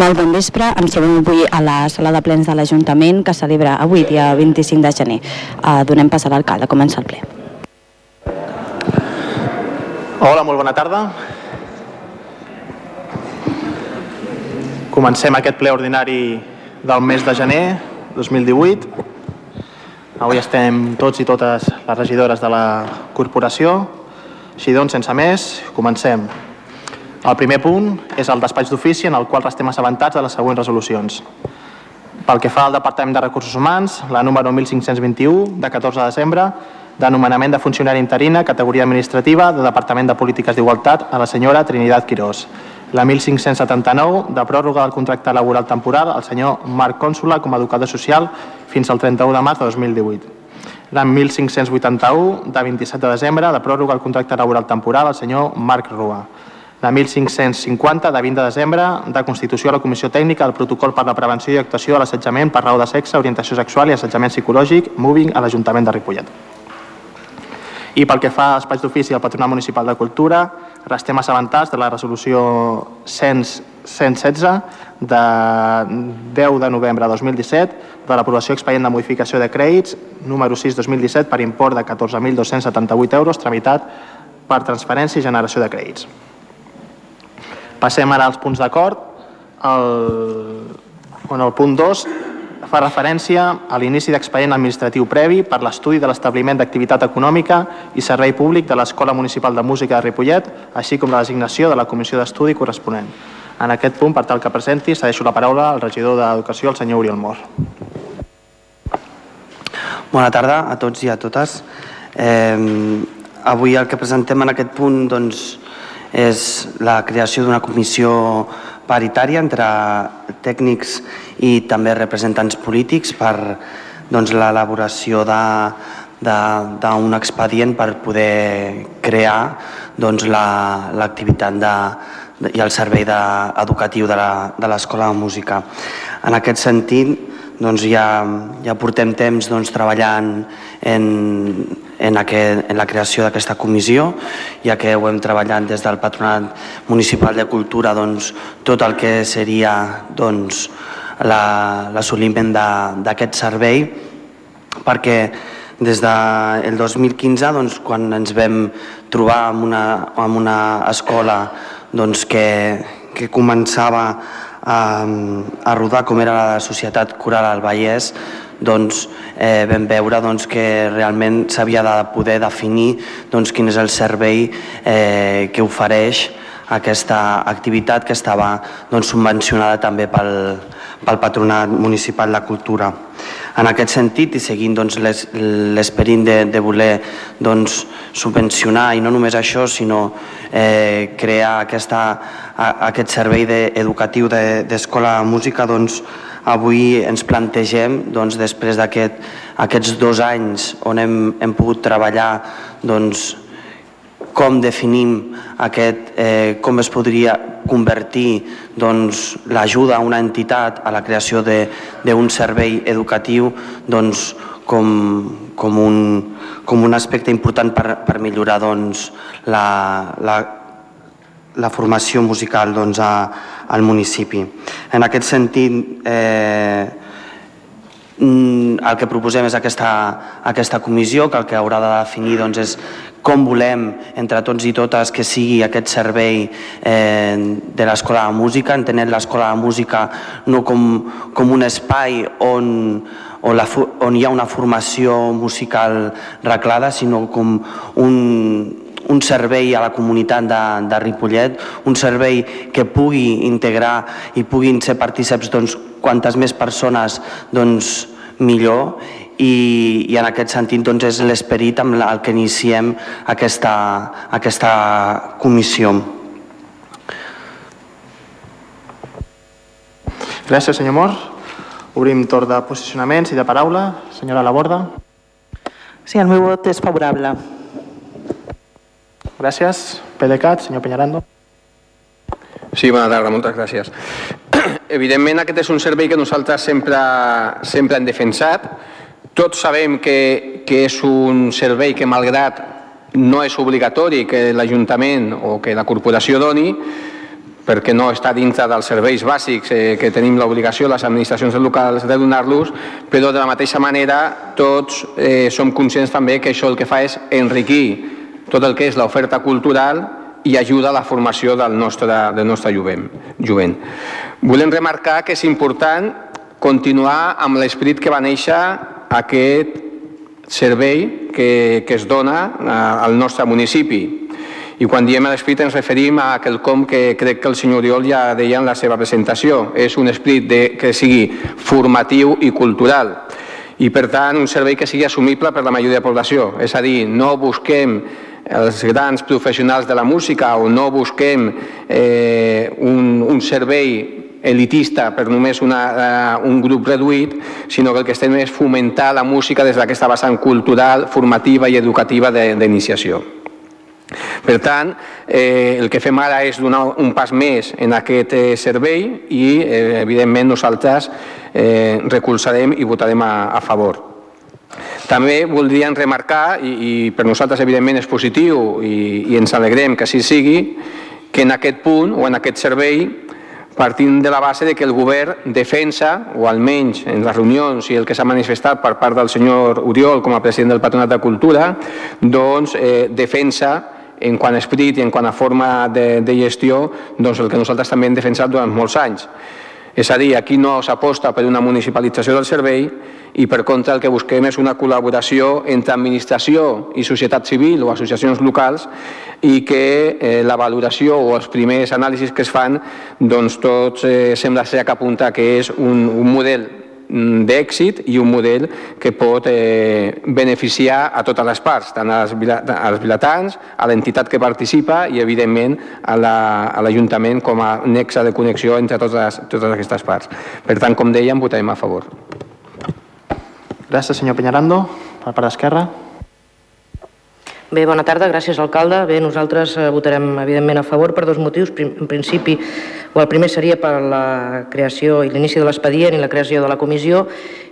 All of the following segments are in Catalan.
Molt bon vespre, ens trobem avui a la sala de plens de l'Ajuntament que celebra avui, dia 25 de gener. Uh, donem pas a l'alcalde, comença el ple. Hola, molt bona tarda. Comencem aquest ple ordinari del mes de gener 2018. Avui estem tots i totes les regidores de la corporació. Així doncs, sense més, comencem. El primer punt és el despatx d'ofici en el qual restem assabentats de les següents resolucions. Pel que fa al Departament de Recursos Humans, la número 1521 de 14 de desembre, de nomenament de funcionari interina, categoria administrativa, de Departament de Polítiques d'Igualtat a la senyora Trinidad Quirós. La 1579 de pròrroga del contracte laboral temporal al senyor Marc Cònsula com a educador social fins al 31 de març de 2018. La 1581 de 27 de desembre de pròrroga del contracte laboral temporal al senyor Marc Rua la 1550 de 20 de desembre de constitució a la Comissió Tècnica del Protocol per la Prevenció i Actuació a l'assetjament per raó de sexe, orientació sexual i assetjament psicològic, moving a l'Ajuntament de Ripollet. I pel que fa a espais d'ofici del Patronat Municipal de Cultura, restem assabentats de la resolució 116 de 10 de novembre de 2017 de l'aprovació expedient de modificació de crèdits número 6-2017 per import de 14.278 euros tramitat per transferència i generació de crèdits. Passem ara als punts d'acord. El, bueno, el punt 2 fa referència a l'inici d'expedient administratiu previ per l'estudi de l'establiment d'activitat econòmica i servei públic de l'Escola Municipal de Música de Ripollet, així com la designació de la comissió d'estudi corresponent. En aquest punt, per tal que presenti, cedeixo la paraula al regidor d'Educació, el senyor Oriol Mor. Bona tarda a tots i a totes. Eh, avui el que presentem en aquest punt doncs, és la creació d'una comissió paritària entre tècnics i també representants polítics per doncs, l'elaboració d'un expedient per poder crear doncs, l'activitat la, de, i el servei de, educatiu de l'Escola de Música. En aquest sentit, doncs ja, ja portem temps doncs, treballant en, en, aquest, en la creació d'aquesta comissió, ja que ho hem treballat des del Patronat Municipal de Cultura doncs, tot el que seria doncs, l'assoliment la, d'aquest servei, perquè des del 2015, doncs, quan ens vam trobar en una, en una escola doncs, que, que començava a, a rodar com era la Societat Coral al Vallès, doncs, eh, vam veure doncs, que realment s'havia de poder definir doncs, quin és el servei eh, que ofereix aquesta activitat que estava doncs, subvencionada també pel, pel Patronat Municipal de Cultura. En aquest sentit, i seguint doncs, l'esperit de, de voler doncs, subvencionar, i no només això, sinó eh, crear aquesta, a, aquest servei de, educatiu d'escola de, música, doncs, avui ens plantegem, doncs, després d'aquests aquest, dos anys on hem, hem pogut treballar doncs, com definim aquest, eh, com es podria convertir doncs, l'ajuda a una entitat a la creació d'un servei educatiu doncs, com, com, un, com un aspecte important per, per millorar doncs, la, la, la formació musical doncs, a, al municipi. En aquest sentit, eh, mm, el que proposem és aquesta, aquesta comissió que el que haurà de definir doncs, és com volem entre tots i totes que sigui aquest servei eh, de l'Escola de Música, entenent l'Escola de Música no com, com un espai on, on, la, on hi ha una formació musical reclada, sinó com un, un servei a la comunitat de, de Ripollet, un servei que pugui integrar i puguin ser partíceps doncs, quantes més persones doncs, millor i, i en aquest sentit doncs, és l'esperit amb el que iniciem aquesta, aquesta comissió. Gràcies, senyor Mor. Obrim torn de posicionaments i de paraula. Senyora Laborda. Sí, el meu vot és favorable. Gràcies. PDeCAT, senyor Peñarando. Sí, bona tarda, moltes gràcies. Evidentment, aquest és un servei que nosaltres sempre, sempre hem defensat. Tots sabem que, que és un servei que, malgrat no és obligatori que l'Ajuntament o que la corporació doni, perquè no està dintre dels serveis bàsics eh, que tenim l'obligació les administracions locals de donar-los, però de la mateixa manera tots eh, som conscients també que això el que fa és enriquir tot el que és l'oferta cultural i ajuda a la formació del nostre, del nostre jovent. jovent. Volem remarcar que és important continuar amb l'esperit que va néixer aquest servei que, que es dona eh, al nostre municipi. I quan diem l'esperit ens referim a quelcom que crec que el senyor Oriol ja deia en la seva presentació. És un esperit de, que sigui formatiu i cultural i per tant un servei que sigui assumible per la majoria de la població. És a dir, no busquem els grans professionals de la música o no busquem eh, un, un servei elitista per només una, uh, un grup reduït, sinó que el que estem és fomentar la música des d'aquesta vessant cultural, formativa i educativa d'iniciació. Per tant, eh, el que fem ara és donar un pas més en aquest eh, servei i, eh, evidentment, nosaltres eh, recolzarem i votarem a, a favor. També voldríem remarcar, i, i per nosaltres evidentment és positiu i, i ens alegrem que així sigui, que en aquest punt o en aquest servei partint de la base de que el govern defensa, o almenys en les reunions i el que s'ha manifestat per part del senyor Oriol com a president del Patronat de Cultura, doncs eh, defensa en quant a esprit i en quant a forma de, de gestió, doncs el que nosaltres també hem defensat durant molts anys. És a dir, aquí no s'aposta per una municipalització del servei i per contra el que busquem és una col·laboració entre administració i societat civil o associacions locals i que eh, la valoració o els primers anàlisis que es fan doncs tots eh, sembla ser que apunta que és un, un model d'èxit i un model que pot eh, beneficiar a totes les parts, tant als, als vilatans, a l'entitat que participa i, evidentment, a l'Ajuntament la, com a nexe de connexió entre totes, totes aquestes parts. Per tant, com dèiem, votarem a favor. Gràcies, senyor Peñarando. Per part d'Esquerra. Bé, bona tarda, gràcies alcalde. Bé, nosaltres eh, votarem evidentment a favor per dos motius. En principi, o el primer seria per la creació i l'inici de l'expedient i la creació de la comissió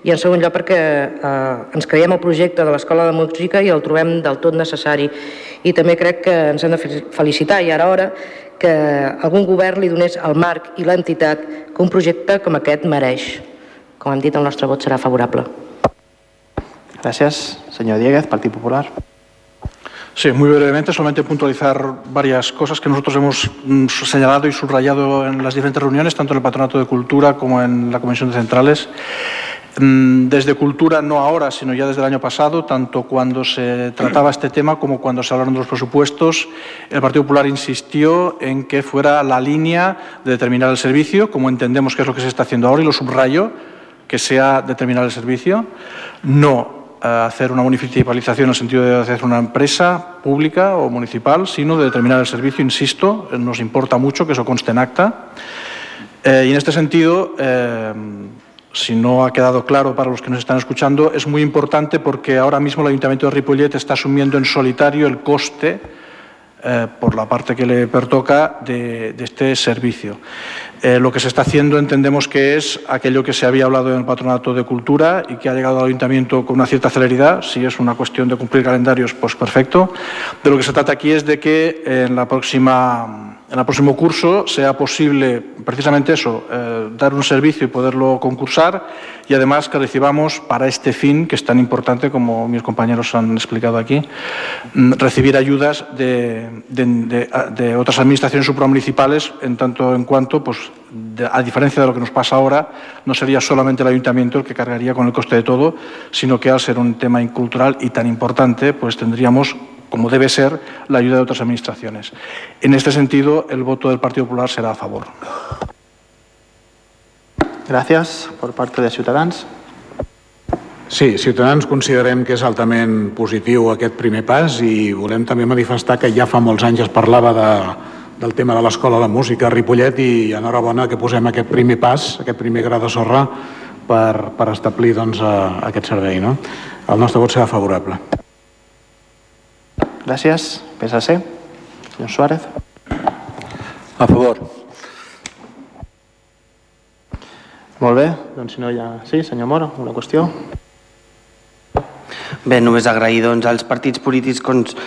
i en segon lloc perquè eh, ens creiem el projecte de l'Escola de Música i el trobem del tot necessari. I també crec que ens hem de felicitar i ara hora que algun govern li donés al marc i l'entitat que un projecte com aquest mereix. Com hem dit, el nostre vot serà favorable. Gràcies. Senyor Dieguez, Partit Popular. Sí, muy brevemente, solamente puntualizar varias cosas que nosotros hemos mm, señalado y subrayado en las diferentes reuniones, tanto en el Patronato de Cultura como en la Comisión de Centrales. Mm, desde Cultura, no ahora, sino ya desde el año pasado, tanto cuando se trataba este tema como cuando se hablaron de los presupuestos, el Partido Popular insistió en que fuera la línea de determinar el servicio, como entendemos que es lo que se está haciendo ahora, y lo subrayo, que sea determinar el servicio, no hacer una municipalización en el sentido de hacer una empresa pública o municipal, sino de determinar el servicio, insisto, nos importa mucho que eso conste en acta. Eh, y en este sentido, eh, si no ha quedado claro para los que nos están escuchando, es muy importante porque ahora mismo el Ayuntamiento de Ripollet está asumiendo en solitario el coste eh, por la parte que le pertoca de, de este servicio. Eh, lo que se está haciendo entendemos que es aquello que se había hablado en el Patronato de Cultura y que ha llegado al Ayuntamiento con una cierta celeridad. Si es una cuestión de cumplir calendarios, pues perfecto. De lo que se trata aquí es de que en la próxima en el próximo curso sea posible precisamente eso, eh, dar un servicio y poderlo concursar y además que recibamos para este fin, que es tan importante como mis compañeros han explicado aquí, mm, recibir ayudas de, de, otras administraciones supramunicipales en tanto en cuanto, pues, a diferencia de lo que nos pasa ahora, no sería solamente el ayuntamiento el que cargaría con el coste de todo, sino que al ser un tema cultural y tan importante, pues tendríamos como debe ser, la ayuda de otras administraciones. En este sentido, el voto del Partido Popular será a favor. Gràcies. Per part de Ciutadans. Sí, Ciutadans considerem que és altament positiu aquest primer pas i volem també manifestar que ja fa molts anys es parlava de, del tema de l'Escola de Música a Ripollet i enhorabona que posem aquest primer pas, aquest primer gra de sorra per, per establir doncs, aquest servei. No? El nostre vot serà favorable. Gràcies. PSC. Senyor Suárez. A favor. Molt bé, doncs si no hi ha... Sí, senyor Moro, una qüestió? Bé, només agrair doncs, als partits polítics doncs,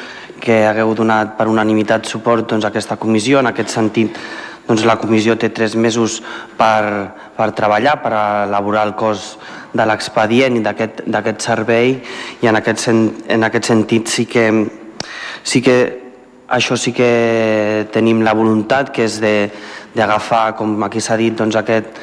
que hagueu donat per unanimitat suport doncs, a aquesta comissió. En aquest sentit, doncs la comissió té tres mesos per, per treballar, per elaborar el cos de l'expedient i d'aquest servei i en aquest, sen, en aquest sentit sí que, sí que això sí que tenim la voluntat que és d'agafar, com aquí s'ha dit, doncs aquest,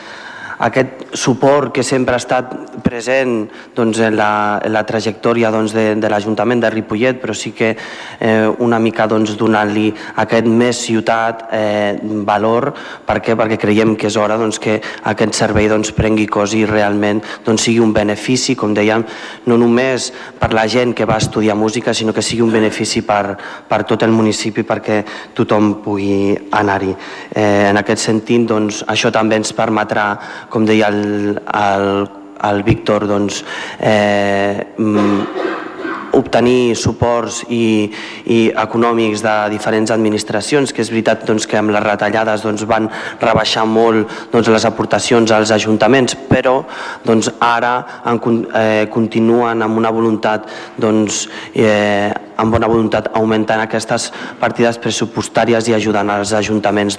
aquest suport que sempre ha estat present doncs, en, la, en la trajectòria doncs, de, de l'Ajuntament de Ripollet, però sí que eh, una mica doncs, donant-li aquest més ciutat eh, valor. Per què? Perquè creiem que és hora doncs, que aquest servei doncs, prengui cos i realment doncs, sigui un benefici, com dèiem, no només per la gent que va estudiar música, sinó que sigui un benefici per, per tot el municipi perquè tothom pugui anar-hi. Eh, en aquest sentit, doncs, això també ens permetrà com deia el, el, el Víctor, doncs, eh, mm, obtenir suports i, i econòmics de diferents administracions, que és veritat doncs, que amb les retallades doncs, van rebaixar molt doncs, les aportacions als ajuntaments, però doncs, ara en, eh, continuen amb una voluntat doncs, eh, amb bona voluntat augmentant aquestes partides pressupostàries i ajudant els ajuntaments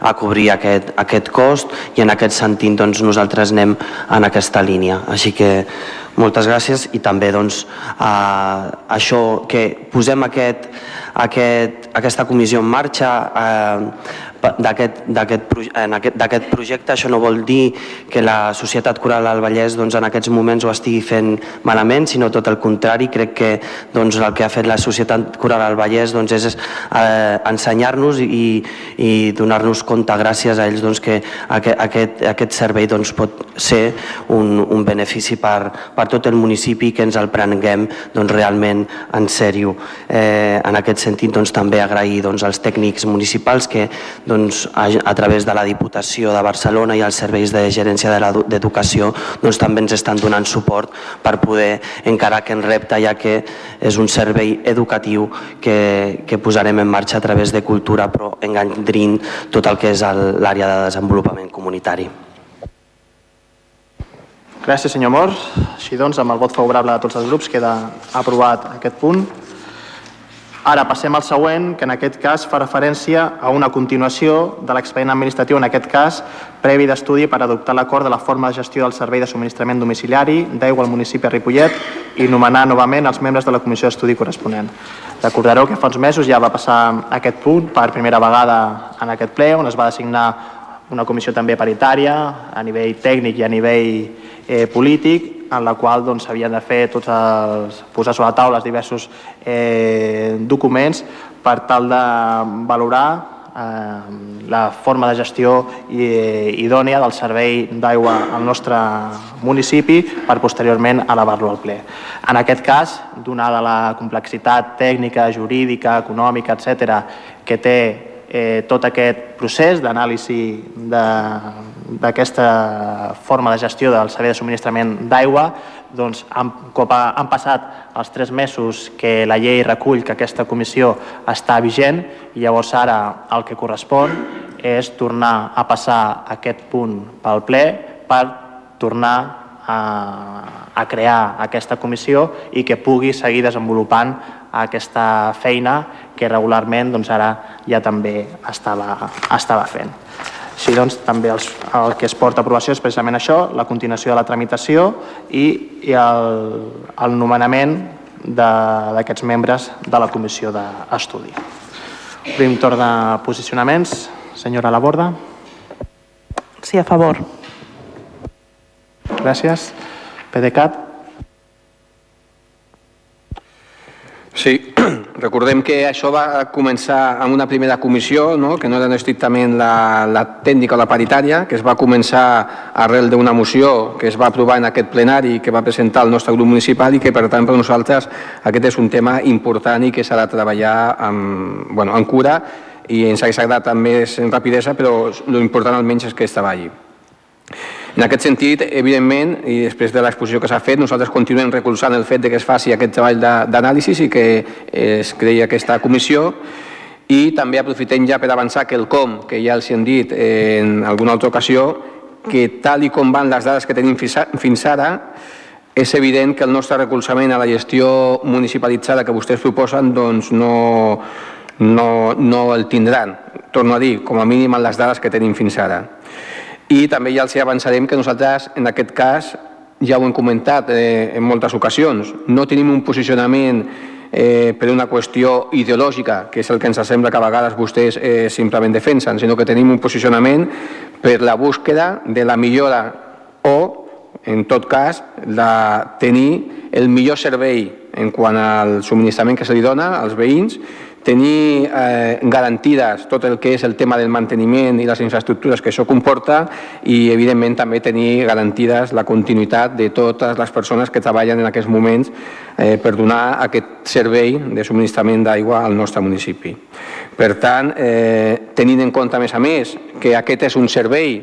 a cobrir aquest, aquest cost i en aquest sentit doncs, nosaltres anem en aquesta línia. Així que moltes gràcies. I també doncs, eh, això que posem aquest, aquest, aquesta comissió en marxa eh, d'aquest projecte. Això no vol dir que la Societat Coral al Vallès doncs, en aquests moments ho estigui fent malament, sinó tot el contrari. Crec que doncs, el que ha fet la Societat Coral al Vallès doncs, és eh, ensenyar-nos i, i donar-nos compte gràcies a ells doncs, que aquest, aquest, aquest servei doncs, pot ser un, un benefici per, per tot el municipi que ens el prenguem doncs, realment en sèrio. Eh, en aquest sentit doncs, també agrair doncs, als tècnics municipals que doncs, a, a través de la Diputació de Barcelona i els serveis de gerència d'educació doncs, també ens estan donant suport per poder encarar aquest repte, ja que és un servei educatiu que, que posarem en marxa a través de cultura, però engandrint tot el que és l'àrea de desenvolupament comunitari. Gràcies, senyor Mor. Així doncs, amb el vot favorable de tots els grups, queda aprovat aquest punt. Ara passem al següent, que en aquest cas fa referència a una continuació de l'expedient administratiu, en aquest cas, previ d'estudi per adoptar l'acord de la forma de gestió del servei de subministrament domiciliari d'aigua al municipi de Ripollet i nomenar novament els membres de la comissió d'estudi corresponent. Recordareu que fa uns mesos ja va passar aquest punt per primera vegada en aquest ple, on es va designar una comissió també paritària a nivell tècnic i a nivell eh, polític en la qual s'havien doncs, de fer tots els, posar sobre la taula els diversos eh, documents per tal de valorar eh, la forma de gestió eh, idònia del servei d'aigua al nostre municipi per posteriorment elevar-lo al ple. En aquest cas, donada la complexitat tècnica, jurídica, econòmica, etc que té eh, tot aquest procés d'anàlisi d'aquesta forma de gestió del servei de subministrament d'aigua, doncs, han, cop ha, han passat els tres mesos que la llei recull que aquesta comissió està vigent i llavors ara el que correspon és tornar a passar aquest punt pel ple per tornar a, a crear aquesta comissió i que pugui seguir desenvolupant aquesta feina que regularment doncs, ara ja també estava, estava fent. Així doncs, també els, el que es porta a aprovació és precisament això, la continuació de la tramitació i, i el, el nomenament d'aquests membres de la comissió d'estudi. Prim torn de posicionaments. Senyora Laborda. Sí, a favor. Gràcies. PDeCAT. Sí, recordem que això va començar amb una primera comissió, no? que no era estrictament la, la tècnica o la paritària, que es va començar arrel d'una moció que es va aprovar en aquest plenari que va presentar el nostre grup municipal i que per tant per nosaltres aquest és un tema important i que s'ha de treballar amb, bueno, amb cura i ens ha agradat amb més rapidesa, però l'important almenys és que es treballi. En aquest sentit, evidentment, i després de l'exposició que s'ha fet, nosaltres continuem recolzant el fet de que es faci aquest treball d'anàlisi i que es creï aquesta comissió i també aprofitem ja per avançar que el com, que ja els hem dit en alguna altra ocasió, que tal i com van les dades que tenim fins ara, és evident que el nostre recolzament a la gestió municipalitzada que vostès proposen doncs no, no, no el tindran torno a dir, com a mínim en les dades que tenim fins ara. I també ja els avançarem que nosaltres, en aquest cas, ja ho hem comentat eh, en moltes ocasions, no tenim un posicionament eh, per una qüestió ideològica, que és el que ens sembla que a vegades vostès eh, simplement defensen, sinó que tenim un posicionament per la búsqueda de la millora o, en tot cas, de tenir el millor servei en quant al subministrament que se li dona als veïns tenir eh, garantides tot el que és el tema del manteniment i les infraestructures que això comporta i, evidentment, també tenir garantides la continuïtat de totes les persones que treballen en aquests moments eh, per donar aquest servei de subministrament d'aigua al nostre municipi. Per tant, eh, tenint en compte, a més a més, que aquest és un servei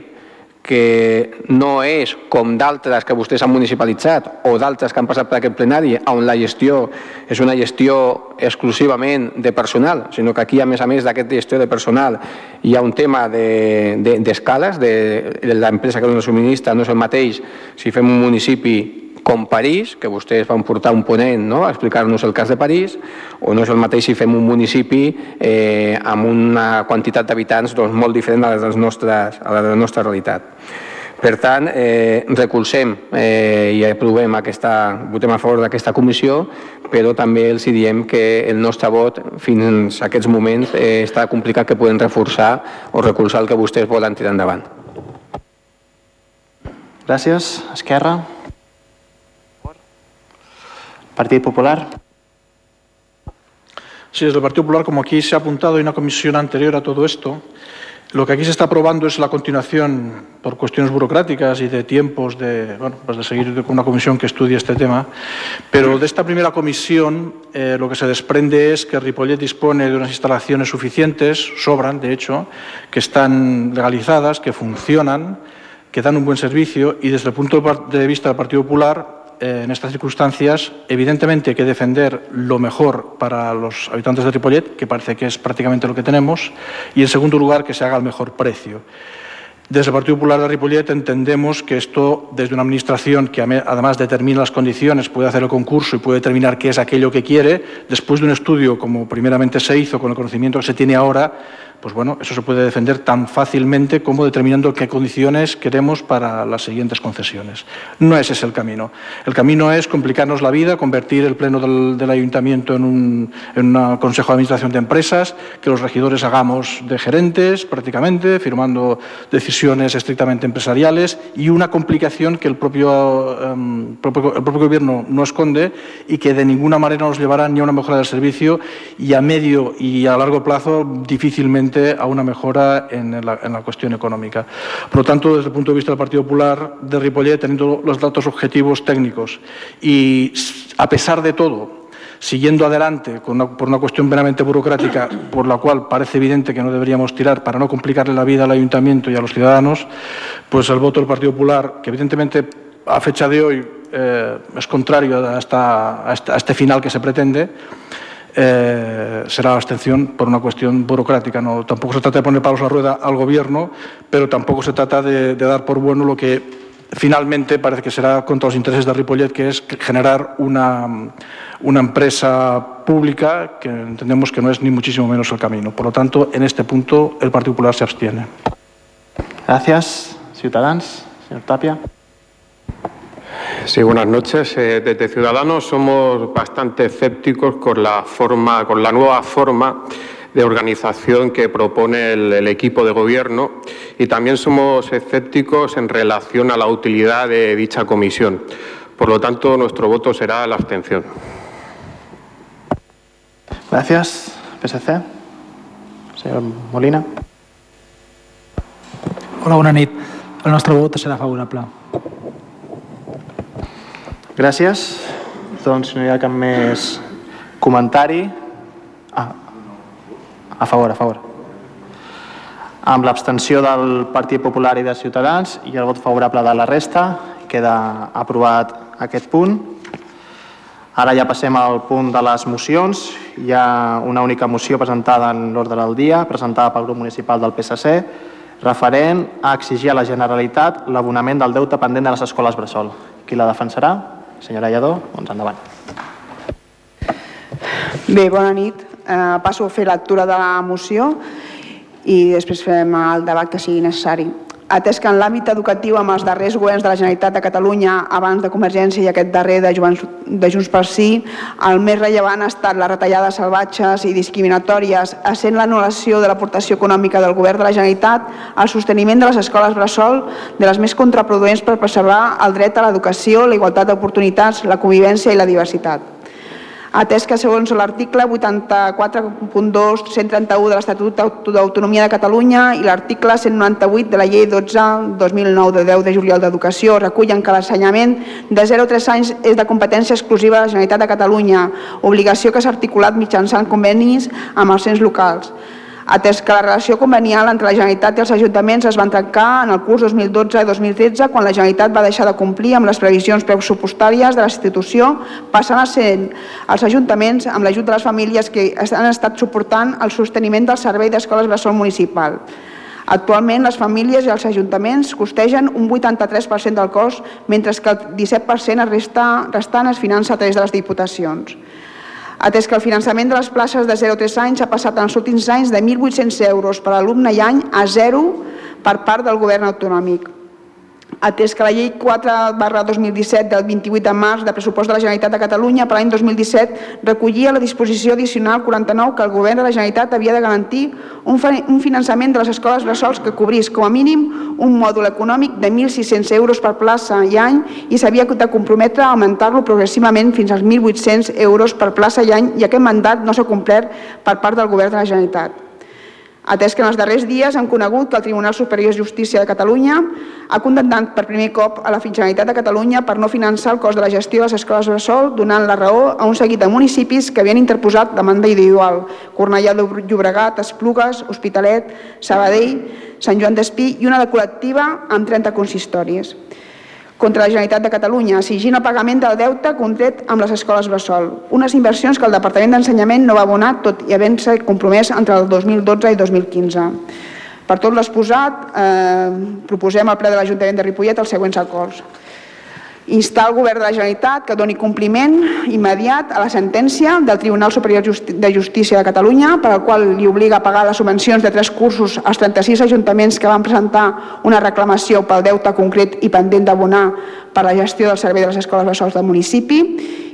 que no és com d'altres que vostès han municipalitzat o d'altres que han passat per aquest plenari on la gestió és una gestió exclusivament de personal, sinó que aquí, a més a més d'aquesta gestió de personal, hi ha un tema d'escales, de, de, de l'empresa que dona subministra no és el mateix si fem un municipi com París, que vostès van portar un ponent no? a explicar-nos el cas de París, o no és el mateix si fem un municipi eh, amb una quantitat d'habitants doncs, molt diferent a la, nostres, a la de la nostra realitat. Per tant, eh, recolzem eh, i aprovem aquesta, votem a favor d'aquesta comissió, però també els diem que el nostre vot fins a aquests moments eh, està complicat que podem reforçar o recolzar el que vostès volen tirar endavant. Gràcies. Esquerra. Partido Popular. Sí, desde el Partido Popular, como aquí se ha apuntado, hay una comisión anterior a todo esto. Lo que aquí se está aprobando es la continuación, por cuestiones burocráticas y de tiempos, de, bueno, pues de seguir con una comisión que estudie este tema. Pero de esta primera comisión, eh, lo que se desprende es que Ripollet dispone de unas instalaciones suficientes, sobran, de hecho, que están legalizadas, que funcionan, que dan un buen servicio y desde el punto de vista del Partido Popular eh, en estas circunstancias, evidentemente hay que defender lo mejor para los habitantes de Ripollet, que parece que es prácticamente lo que tenemos, y en segundo lugar, que se haga al mejor precio. Desde el Partido Popular de Ripollet entendemos que esto, desde una administración que además determina las condiciones, puede hacer el concurso y puede determinar qué es aquello que quiere, después de un estudio como primeramente se hizo con el conocimiento que se tiene ahora, pues bueno, eso se puede defender tan fácilmente como determinando qué condiciones queremos para las siguientes concesiones. No ese es el camino. El camino es complicarnos la vida, convertir el pleno del, ayuntamiento en un, consejo de administración de empresas, que los regidores hagamos de gerentes prácticamente, firmando decisiones estrictamente empresariales y una complicación que el propio, em, propio, el propio gobierno no esconde y que de ninguna manera nos llevará ni a una mejora del servicio y a medio y a largo plazo difícilmente a una mejora en la, en la, cuestión económica. Por lo tanto, desde el punto de vista del Partido Popular de Ripollet, teniendo los datos objetivos técnicos y, a pesar de todo, siguiendo adelante con una, por una cuestión meramente burocrática, por la cual parece evidente que no deberíamos tirar para no complicarle la vida al ayuntamiento y a los ciudadanos, pues el voto del Partido Popular, que evidentemente a fecha de hoy eh, es contrario a, esta, a, este, este final que se pretende, eh, será la abstención por una cuestión burocrática. No, tampoco se trata de poner palos a la rueda al Gobierno, pero tampoco se trata de, dar por bueno lo que finalmente parece que será contra los intereses de Ripollet, que es generar una, una empresa pública que entendemos que no es ni muchísimo menos el camino. Por lo tanto, en este punto el Partido Popular se abstiene. Gracias. Ciudadanos. Señor Tapia. Sí, buenas noches. Eh, desde Ciudadanos somos bastante escépticos con la, forma, con la nueva forma de organización que propone el, el, equipo de gobierno y también somos escépticos en relación a la utilidad de dicha comisión. Por lo tanto, nuestro voto será la abstención. Gracias. PSC. Señor Molina. Hola, bona nit. El nostre vot serà favorable. Gràcies. Doncs no hi ha cap més comentari... Ah, a favor, a favor. Amb l'abstenció del Partit Popular i de Ciutadans i el vot favorable de la resta, queda aprovat aquest punt. Ara ja passem al punt de les mocions. Hi ha una única moció presentada en l'ordre del dia, presentada pel grup municipal del PSC, referent a exigir a la Generalitat l'abonament del deute pendent de les escoles Bressol. Qui la defensarà? Senyora Lledó, doncs endavant. Bé, bona nit. Eh, passo a fer lectura de la moció i després fem el debat que sigui necessari. Atès que en l'àmbit educatiu amb els darrers governs de la Generalitat de Catalunya, abans de Convergència i aquest darrer de, Junts, de Junts per Sí, el més rellevant ha estat les retallades salvatges i discriminatòries, essent l'anul·lació de l'aportació econòmica del govern de la Generalitat, el sosteniment de les escoles bressol de les més contraproduents per preservar el dret a l'educació, la igualtat d'oportunitats, la convivència i la diversitat atès que segons l'article 84.2 131 de l'Estatut d'Autonomia de Catalunya i l'article 198 de la llei 12-2009 de 10 de juliol d'Educació recullen que l'ensenyament de 0 a 3 anys és de competència exclusiva de la Generalitat de Catalunya, obligació que s'ha articulat mitjançant convenis amb els ens locals atès que la relació convenial entre la Generalitat i els ajuntaments es van trencar en el curs 2012-2013 quan la Generalitat va deixar de complir amb les previsions pressupostàries de la institució, passant a ser els ajuntaments amb l'ajut de les famílies que han estat suportant el sosteniment del servei d'escoles bressol municipal. Actualment, les famílies i els ajuntaments costegen un 83% del cost, mentre que el 17% restant es finança a través de les diputacions atès que el finançament de les places de 0 a 3 anys ha passat en els últims anys de 1.800 euros per alumne i any a zero per part del govern autonòmic atès que la llei 4 barra 2017 del 28 de març de pressupost de la Generalitat de Catalunya per l'any 2017 recollia la disposició addicional 49 que el govern de la Generalitat havia de garantir un, finançament de les escoles bressols que cobrís com a mínim un mòdul econòmic de 1.600 euros per plaça i any i s'havia de comprometre a augmentar-lo progressivament fins als 1.800 euros per plaça i any i aquest mandat no s'ha complert per part del govern de la Generalitat atès que en els darrers dies hem conegut que el Tribunal Superior de Justícia de Catalunya ha condemnat per primer cop a la Generalitat de Catalunya per no finançar el cost de la gestió de les escoles bressol, donant la raó a un seguit de municipis que havien interposat demanda individual, Cornellà de Llobregat, Esplugues, Hospitalet, Sabadell, Sant Joan d'Espí i una de col·lectiva amb 30 consistoris contra la Generalitat de Catalunya, exigint el pagament del deute contret amb les escoles Bressol. Unes inversions que el Departament d'Ensenyament no va abonar tot i havent-se compromès entre el 2012 i 2015. Per tot l'exposat, eh, proposem al ple de l'Ajuntament de Ripollet els següents acords instar el govern de la Generalitat que doni compliment immediat a la sentència del Tribunal Superior de Justícia de Catalunya per al qual li obliga a pagar les subvencions de tres cursos als 36 ajuntaments que van presentar una reclamació pel deute concret i pendent d'abonar per la gestió del servei de les escoles bressols del municipi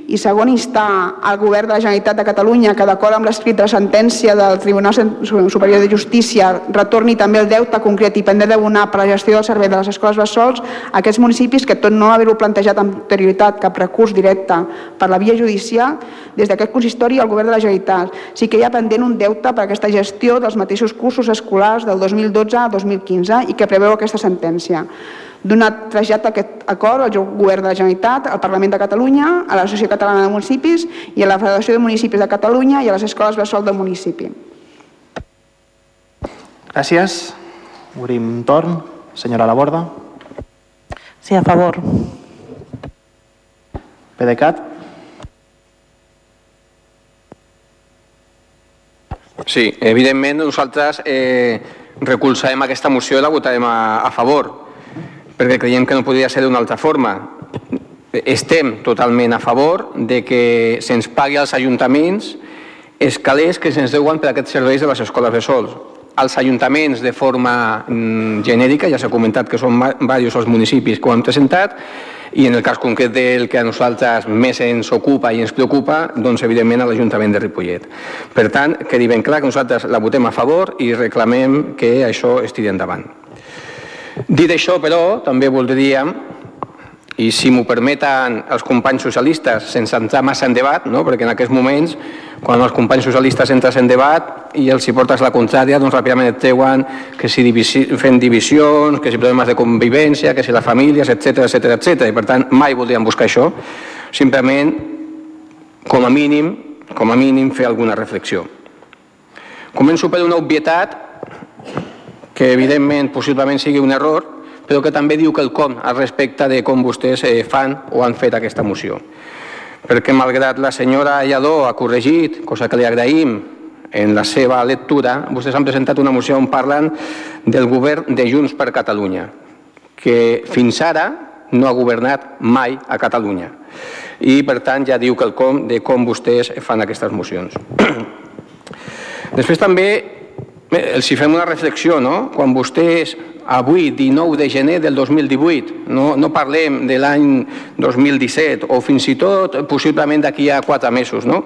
i segon, instar al govern de la Generalitat de Catalunya que d'acord amb l'escrit de sentència del Tribunal Superior de Justícia retorni també el deute concret i pendent d'abonar per la gestió del servei de les escoles bessols a aquests municipis que tot no haver-ho plantejat amb anterioritat cap recurs directe per la via judicial des d'aquest consistori al govern de la Generalitat. Sí que hi ha pendent un deute per aquesta gestió dels mateixos cursos escolars del 2012 a 2015 i que preveu aquesta sentència donat trasllat aquest acord al Govern de la Generalitat, al Parlament de Catalunya, a l'Associació Catalana de Municipis i a la Federació de Municipis de Catalunya i a les escoles bressol del municipi. Gràcies. Obrim torn. Senyora Laborda. Sí, a favor. PDeCAT. Sí, evidentment nosaltres eh, recolzarem aquesta moció i la votarem a, a favor perquè creiem que no podria ser d'una altra forma. Estem totalment a favor de que se'ns pagui als ajuntaments els calés que se'ns deuen per aquests serveis de les escoles de sols. Els ajuntaments de forma mm, genèrica, ja s'ha comentat que són diversos els municipis que ho han presentat, i en el cas concret del que a nosaltres més ens ocupa i ens preocupa, doncs evidentment a l'Ajuntament de Ripollet. Per tant, quedi ben clar que nosaltres la votem a favor i reclamem que això estigui endavant. Dit això, però, també voldríem, i si m'ho permeten els companys socialistes, sense entrar massa en debat, no? perquè en aquests moments, quan els companys socialistes entres en debat i els hi portes la contrària, doncs ràpidament et treuen que si divisi, fent divisions, que si problemes de convivència, que si les famílies, etc etc etc. I per tant, mai voldríem buscar això, simplement, com a mínim, com a mínim, fer alguna reflexió. Començo per una obvietat que evidentment possiblement sigui un error, però que també diu que el com al respecte de com vostès eh, fan o han fet aquesta moció. Perquè malgrat la senyora Lladó ha corregit, cosa que li agraïm, en la seva lectura, vostès han presentat una moció on parlen del govern de Junts per Catalunya, que fins ara no ha governat mai a Catalunya. I, per tant, ja diu que el com de com vostès fan aquestes mocions. Després també Bé, els hi fem una reflexió, no? Quan vostès, avui, 19 de gener del 2018, no, no parlem de l'any 2017 o fins i tot possiblement d'aquí a quatre mesos, no?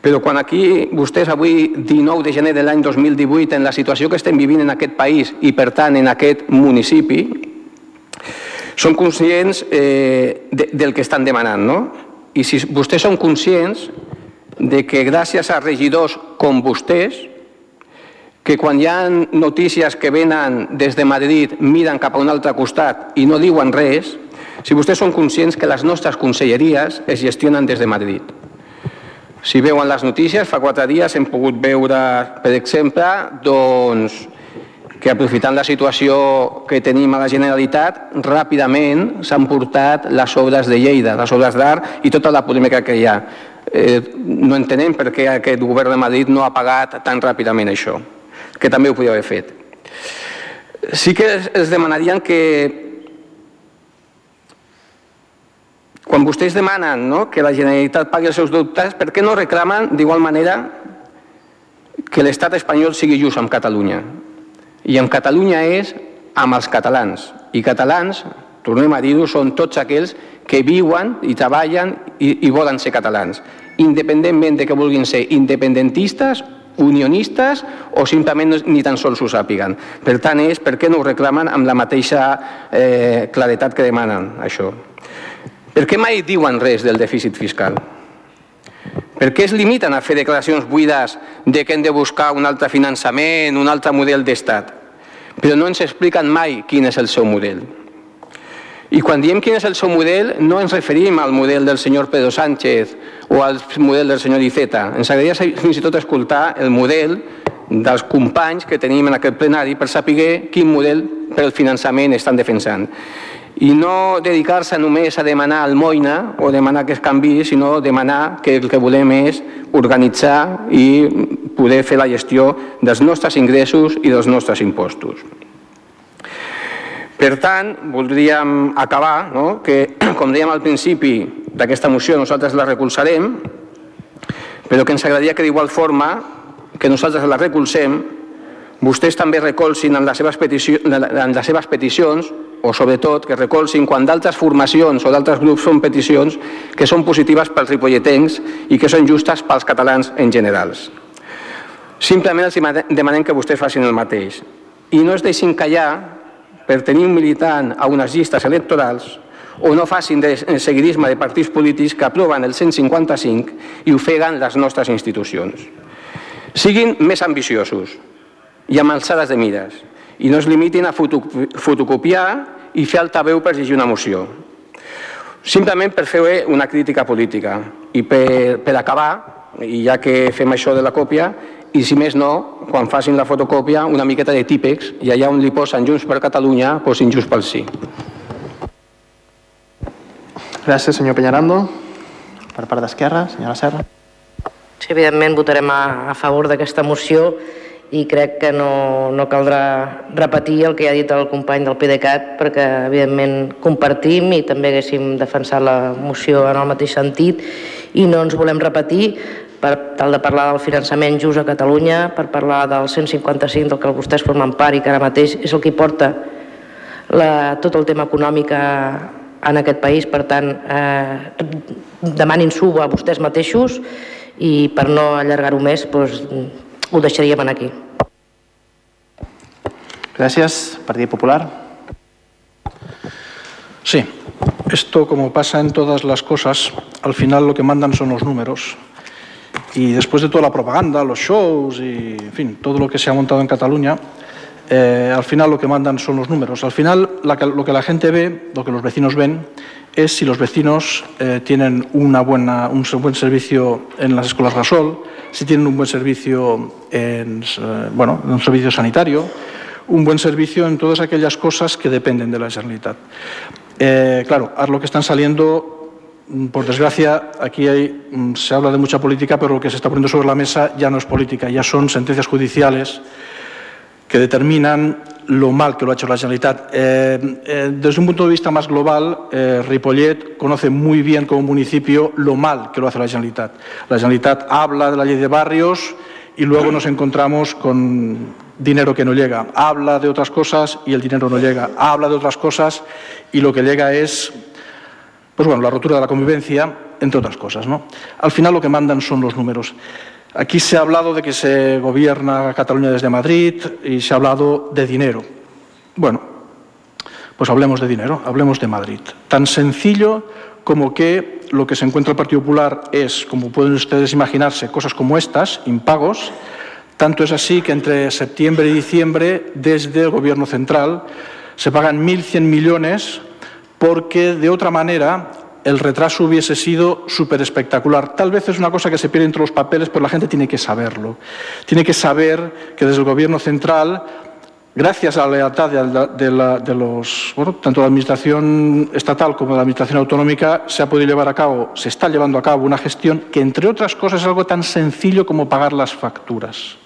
Però quan aquí vostès avui, 19 de gener de l'any 2018, en la situació que estem vivint en aquest país i per tant en aquest municipi, són conscients eh, de, del que estan demanant, no? I si vostès són conscients de que gràcies a regidors com vostès, que quan hi ha notícies que venen des de Madrid miren cap a un altre costat i no diuen res, si vostès són conscients que les nostres conselleries es gestionen des de Madrid. Si veuen les notícies, fa quatre dies hem pogut veure, per exemple, doncs, que aprofitant la situació que tenim a la Generalitat, ràpidament s'han portat les obres de Lleida, les obres d'art i tota la polèmica que hi ha. Eh, no entenem per què aquest govern de Madrid no ha pagat tan ràpidament això que també ho podria haver fet. Sí que es demanarien que quan vostès demanen no, que la Generalitat pagui els seus deutes, per què no reclamen d'igual manera que l'estat espanyol sigui just amb Catalunya? I amb Catalunya és amb els catalans. I catalans, tornem a dir-ho, són tots aquells que viuen i treballen i, i volen ser catalans, independentment de que vulguin ser independentistes unionistes o simplement ni tan sols ho sàpiguen. Per tant, és per què no ho reclamen amb la mateixa eh, claretat que demanen això. Per què mai diuen res del dèficit fiscal? Per què es limiten a fer declaracions buides de que hem de buscar un altre finançament, un altre model d'estat? Però no ens expliquen mai quin és el seu model. I quan diem quin és el seu model, no ens referim al model del senyor Pedro Sánchez o al model del senyor Iceta. Ens agradaria fins i tot escoltar el model dels companys que tenim en aquest plenari per saber quin model per al finançament estan defensant. I no dedicar-se només a demanar almoina o demanar que es canvi, sinó demanar que el que volem és organitzar i poder fer la gestió dels nostres ingressos i dels nostres impostos. Per tant, voldríem acabar, no? que, com dèiem al principi d'aquesta moció, nosaltres la recolzarem, però que ens agradaria que d'igual forma que nosaltres la recolzem, vostès també recolzin en les seves, peticions, en les seves peticions o sobretot que recolzin quan d'altres formacions o d'altres grups són peticions que són positives pels ripolletens i que són justes pels catalans en generals. Simplement els demanem que vostès facin el mateix i no es deixin callar per tenir un militant a unes llistes electorals o no facin de seguidisme de partits polítics que aproven el 155 i ofeguen les nostres institucions. Siguin més ambiciosos i amb alçades de mires i no es limitin a fotocopiar i fer altaveu per llegir una moció. Simplement per fer una crítica política i per, per acabar, i ja que fem això de la còpia, i si més no, quan facin la fotocòpia, una miqueta de típex i allà on li posen Junts per Catalunya, posin Junts pel Sí. Gràcies, senyor Peñarando. Per part d'Esquerra, senyora Serra. Sí, evidentment votarem a, a favor d'aquesta moció i crec que no, no caldrà repetir el que ja ha dit el company del PDeCAT perquè evidentment compartim i també haguéssim defensat la moció en el mateix sentit i no ens volem repetir per tal de parlar del finançament just a Catalunya, per parlar del 155 del que vostès formen part i que ara mateix és el que porta la, tot el tema econòmic a, en aquest país. Per tant, eh, demanin-s'ho a vostès mateixos i per no allargar-ho més doncs, ho deixaríem aquí. Gràcies. Partit Popular. Sí, esto como pasa en todas las cosas, al final lo que mandan son los números Y después de toda la propaganda, los shows y, en fin, todo lo que se ha montado en Cataluña, eh, al final lo que mandan son los números. Al final lo que la gente ve, lo que los vecinos ven, es si los vecinos eh, tienen una buena, un buen servicio en las escuelas Gasol, si tienen un buen servicio en, eh, bueno, un servicio sanitario, un buen servicio en todas aquellas cosas que dependen de la Generalitat. claro, lo que están saliendo por desgracia, aquí mm, se habla de mucha política, pero lo que se está poniendo sobre la mesa ya no es política, ya son sentencias judiciales que determinan lo mal que lo ha hecho la Generalitat. Eh, eh, desde un punto de vista más global, eh, Ripollet conoce muy bien como municipio lo mal que lo hace la Generalitat. La Generalitat habla de la ley de barrios y luego nos encontramos con dinero que no llega. Habla de otras cosas y el dinero no llega. Habla de otras cosas y lo que llega es pues bueno, la rotura de la convivencia, entre otras cosas. ¿no? Al final lo que mandan son los números. Aquí se ha hablado de que se gobierna Cataluña desde Madrid y se ha hablado de dinero. Bueno, pues hablemos de dinero, hablemos de Madrid. Tan sencillo como que lo que se encuentra el Partido Popular es, como pueden ustedes imaginarse, cosas como estas, impagos. Tanto es así que entre septiembre y diciembre, desde el Gobierno central, se pagan 1.100 millones porque de otra manera el retraso hubiese sido súper espectacular. Tal vez es una cosa que se pierde entre los papeles, pero la gente tiene que saberlo. Tiene que saber que desde el Gobierno central, gracias a la lealtad de, los, bueno, tanto de la Administración estatal como de la Administración autonómica, se ha podido llevar a cabo, se está llevando a cabo una gestión que, entre otras cosas, es algo tan sencillo como pagar las facturas.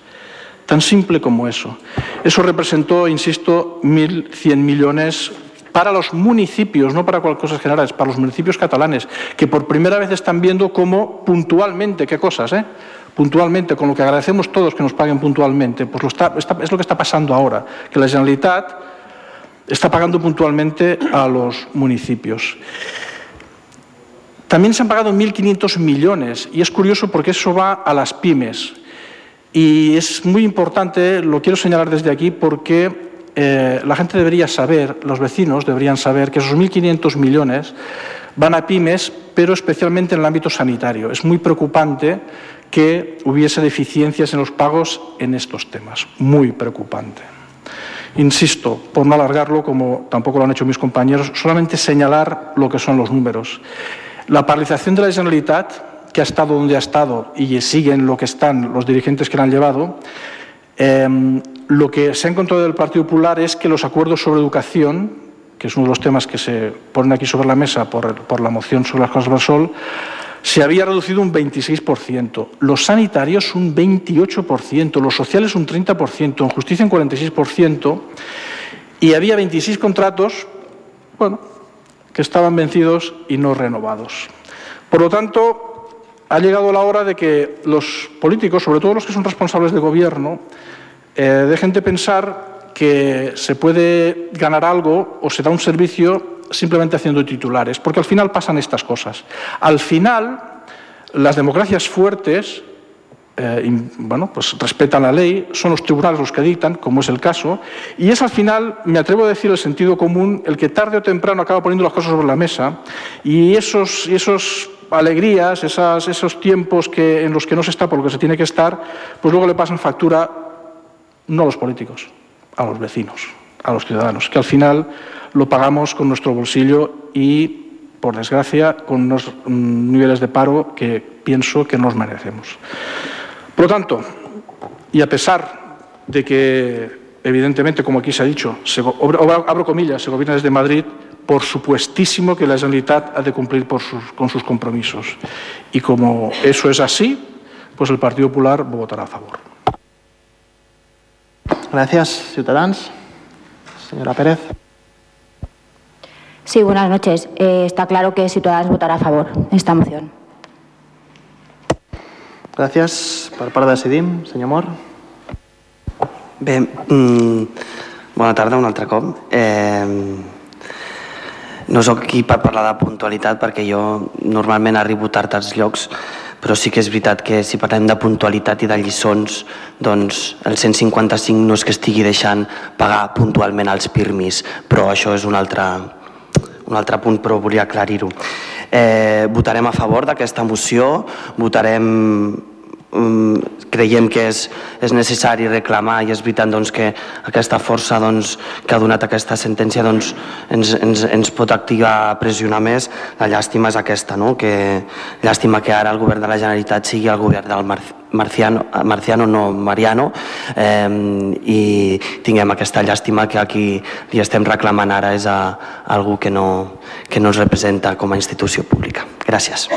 Tan simple como eso. Eso representó, insisto, 1.100 millones para los municipios, no para cosas generales, para los municipios catalanes, que por primera vez están viendo cómo puntualmente, qué cosas, ¿eh? puntualmente, con lo que agradecemos todos que nos paguen puntualmente, pues lo está, es lo que está pasando ahora, que la Generalitat está pagando puntualmente a los municipios. También se han pagado 1.500 millones y es curioso porque eso va a las pymes. Y es muy importante, lo quiero señalar desde aquí, porque eh, la gente debería saber, los vecinos deberían saber que esos 1.500 millones van a pymes, pero especialmente en el ámbito sanitario. Es muy preocupante que hubiese deficiencias en los pagos en estos temas, muy preocupante. Insisto, por no alargarlo, como tampoco lo han hecho mis compañeros, solamente señalar lo que son los números. La paralización de la Generalitat, que ha estado donde ha estado y siguen lo que están los dirigentes que la han llevado, eh, lo que se ha encontrado del Partido Popular es que los acuerdos sobre educación, que es uno de los temas que se ponen aquí sobre la mesa por, la moción sobre las cosas del sol, se había reducido un 26%, los sanitarios un 28%, los sociales un 30%, en justicia un 46%, y había 26 contratos, bueno, que estaban vencidos y no renovados. Por lo tanto, ha llegado la hora de que los políticos, sobre todo los que son responsables de gobierno, eh, dejen de pensar que se puede ganar algo o se da un servicio simplemente haciendo titulares, porque al final pasan estas cosas. Al final, las democracias fuertes eh, bueno, pues respetan la ley, son los tribunales los que dictan, como es el caso, y es al final, me atrevo a decir, el sentido común el que tarde o temprano acaba poniendo las cosas sobre la mesa y esos, esos alegrías, esos tiempos que, en los que no se está por lo que se tiene que estar, pues luego le pasan factura no a los políticos, a los vecinos, a los ciudadanos, que al final lo pagamos con nuestro bolsillo y, por desgracia, con unos mm, niveles de paro que pienso que nos merecemos. Por lo tanto, y a pesar de que, evidentemente, como aquí se ha dicho, abro comillas, se gobierna desde Madrid, por supuestísimo que la Generalitat ha de cumplir con sus compromisos. Y como eso es así, pues el Partido Popular votará a favor. Gracias, Ciudadanos. Señora Pérez. Sí, buenas noches. Eh, está claro que Ciudadanos votará a favor de esta moción. Gràcies. Per part de Decidim, senyor Mor. Bé, mm, bona tarda un altre cop. Eh, no sóc aquí per parlar de puntualitat perquè jo normalment arribo tard als llocs però sí que és veritat que si parlem de puntualitat i de lliçons, doncs el 155 no és que estigui deixant pagar puntualment els pirmis, però això és un altre, un altre punt, però volia aclarir-ho. Eh, votarem a favor d'aquesta moció, votarem creiem que és, és necessari reclamar i és veritat doncs, que aquesta força doncs, que ha donat aquesta sentència doncs, ens, ens, ens pot activar a pressionar més. La llàstima és aquesta, no? que llàstima que ara el govern de la Generalitat sigui el govern del Marciano, Marciano no Mariano eh, i tinguem aquesta llàstima que aquí li estem reclamant ara és a, a algú que no, que no ens representa com a institució pública. Gràcies.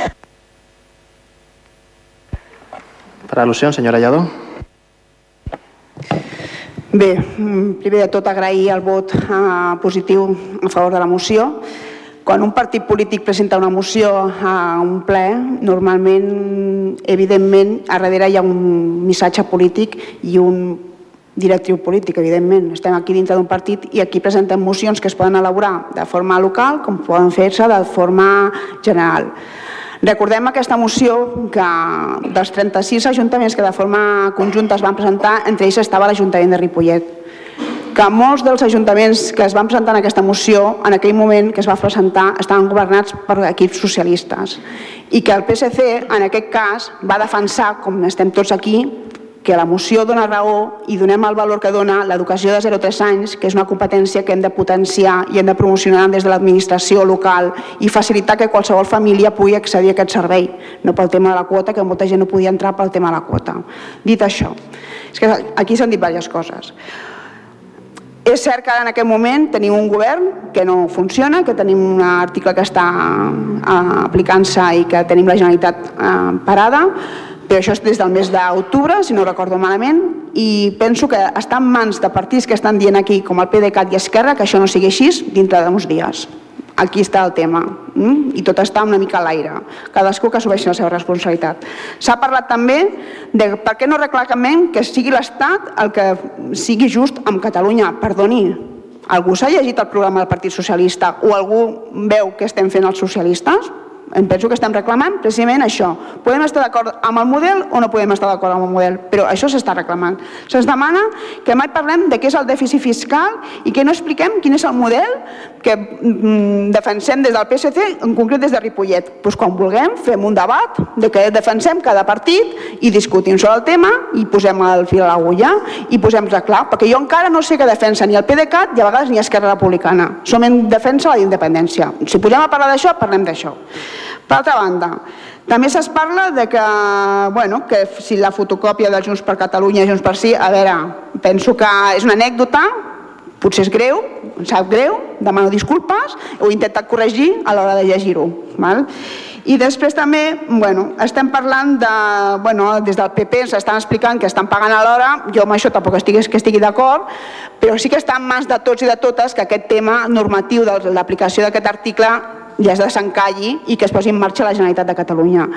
Per al·lusió, senyora Lladó. Bé, primer de tot agrair el vot eh, positiu a favor de la moció. Quan un partit polític presenta una moció a un ple, normalment, evidentment, a darrere hi ha un missatge polític i un directriu polític, evidentment. Estem aquí dintre d'un partit i aquí presentem mocions que es poden elaborar de forma local com poden fer-se de forma general. Recordem aquesta moció que dels 36 ajuntaments que de forma conjunta es van presentar, entre ells estava l'Ajuntament de Ripollet que molts dels ajuntaments que es van presentar en aquesta moció, en aquell moment que es va presentar, estaven governats per equips socialistes i que el PSC, en aquest cas, va defensar, com estem tots aquí, que la moció dona raó i donem el valor que dona l'educació de 0 a 3 anys, que és una competència que hem de potenciar i hem de promocionar des de l'administració local i facilitar que qualsevol família pugui accedir a aquest servei, no pel tema de la quota, que molta gent no podia entrar pel tema de la quota. Dit això, és que aquí s'han dit diverses coses. És cert que en aquest moment tenim un govern que no funciona, que tenim un article que està eh, aplicant-se i que tenim la Generalitat eh, parada, però això és des del mes d'octubre, si no recordo malament, i penso que està en mans de partits que estan dient aquí, com el PDeCAT i Esquerra, que això no sigui així dintre d'uns dies. Aquí està el tema, mm? i tot està una mica a l'aire. Cadascú que assumeixi la seva responsabilitat. S'ha parlat també de per què no reclamem que sigui l'Estat el que sigui just amb Catalunya. Perdoni, algú s'ha llegit el programa del Partit Socialista o algú veu què estem fent els socialistes? Em penso que estem reclamant precisament això. Podem estar d'acord amb el model o no podem estar d'acord amb el model, però això s'està reclamant. Se'ns demana que mai parlem de què és el dèficit fiscal i que no expliquem quin és el model que mm, defensem des del PSC, en concret des de Ripollet. Pues quan vulguem fem un debat de què defensem cada partit i discutim sobre el tema i posem el fil a l'agulla i posem-nos clar, perquè jo encara no sé què defensa ni el PDeCAT i a vegades ni Esquerra Republicana. Som en defensa de la independència. Si posem a parlar d'això, parlem d'això. Per altra banda, també es parla de que, bueno, que si la fotocòpia de Junts per Catalunya i Junts per Sí, a veure, penso que és una anècdota, potser és greu, em sap greu, demano disculpes, ho he intentat corregir a l'hora de llegir-ho. I després també, bueno, estem parlant de, bueno, des del PP ens estan explicant que estan pagant a l'hora, jo amb això tampoc estic, que estigui d'acord, però sí que està en mans de tots i de totes que aquest tema normatiu de l'aplicació d'aquest article ja es desencalli i que es posi en marxa la Generalitat de Catalunya.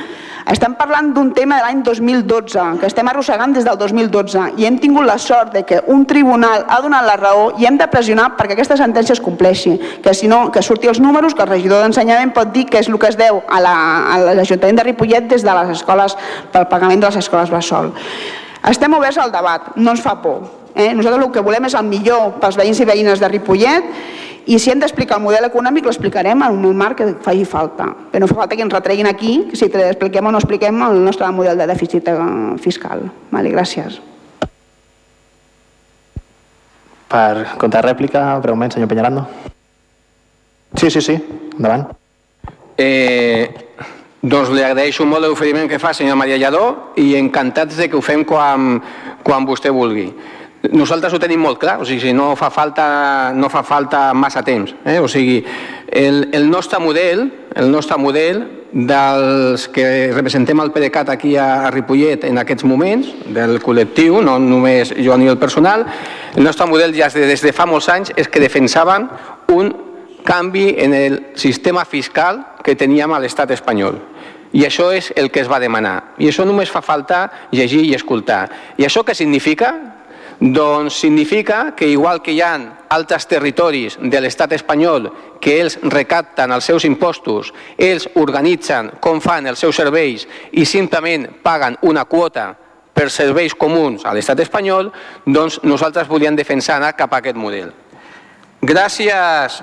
Estem parlant d'un tema de l'any 2012, que estem arrossegant des del 2012 i hem tingut la sort de que un tribunal ha donat la raó i hem de pressionar perquè aquesta sentència es compleixi, que si no, que surti els números, que el regidor d'ensenyament pot dir que és el que es deu a l'Ajuntament la, de Ripollet des de les escoles, pel pagament de les escoles Bressol. Estem oberts al debat, no ens fa por. Eh? Nosaltres el que volem és el millor pels veïns i veïnes de Ripollet i si hem d'explicar el model econòmic l'explicarem en un marc que faci falta. Però no fa falta que ens retreguin aquí si expliquem o no expliquem el nostre model de dèficit eh, fiscal. Vale, gràcies. Per contrarèplica, breument, senyor Peñarando. Sí, sí, sí, endavant. Eh, doncs li agraeixo molt l'oferiment que fa, senyor Maria Lladó, i encantats de que ho fem quan, quan vostè vulgui. Nosaltres ho tenim molt clar, o sigui, no fa falta, no fa falta massa temps. Eh? O sigui, el, el nostre model, el nostre model dels que representem el PDeCAT aquí a, Ripollet en aquests moments, del col·lectiu, no només jo ni el personal, el nostre model ja des de fa molts anys és que defensaven un canvi en el sistema fiscal que teníem a l'estat espanyol. I això és el que es va demanar. I això només fa falta llegir i escoltar. I això què significa? Doncs significa que igual que hi ha altres territoris de l'estat espanyol que ells recapten els seus impostos, ells organitzen com fan els seus serveis i simplement paguen una quota per serveis comuns a l'estat espanyol, doncs nosaltres volíem defensar anar cap a aquest model. Gràcies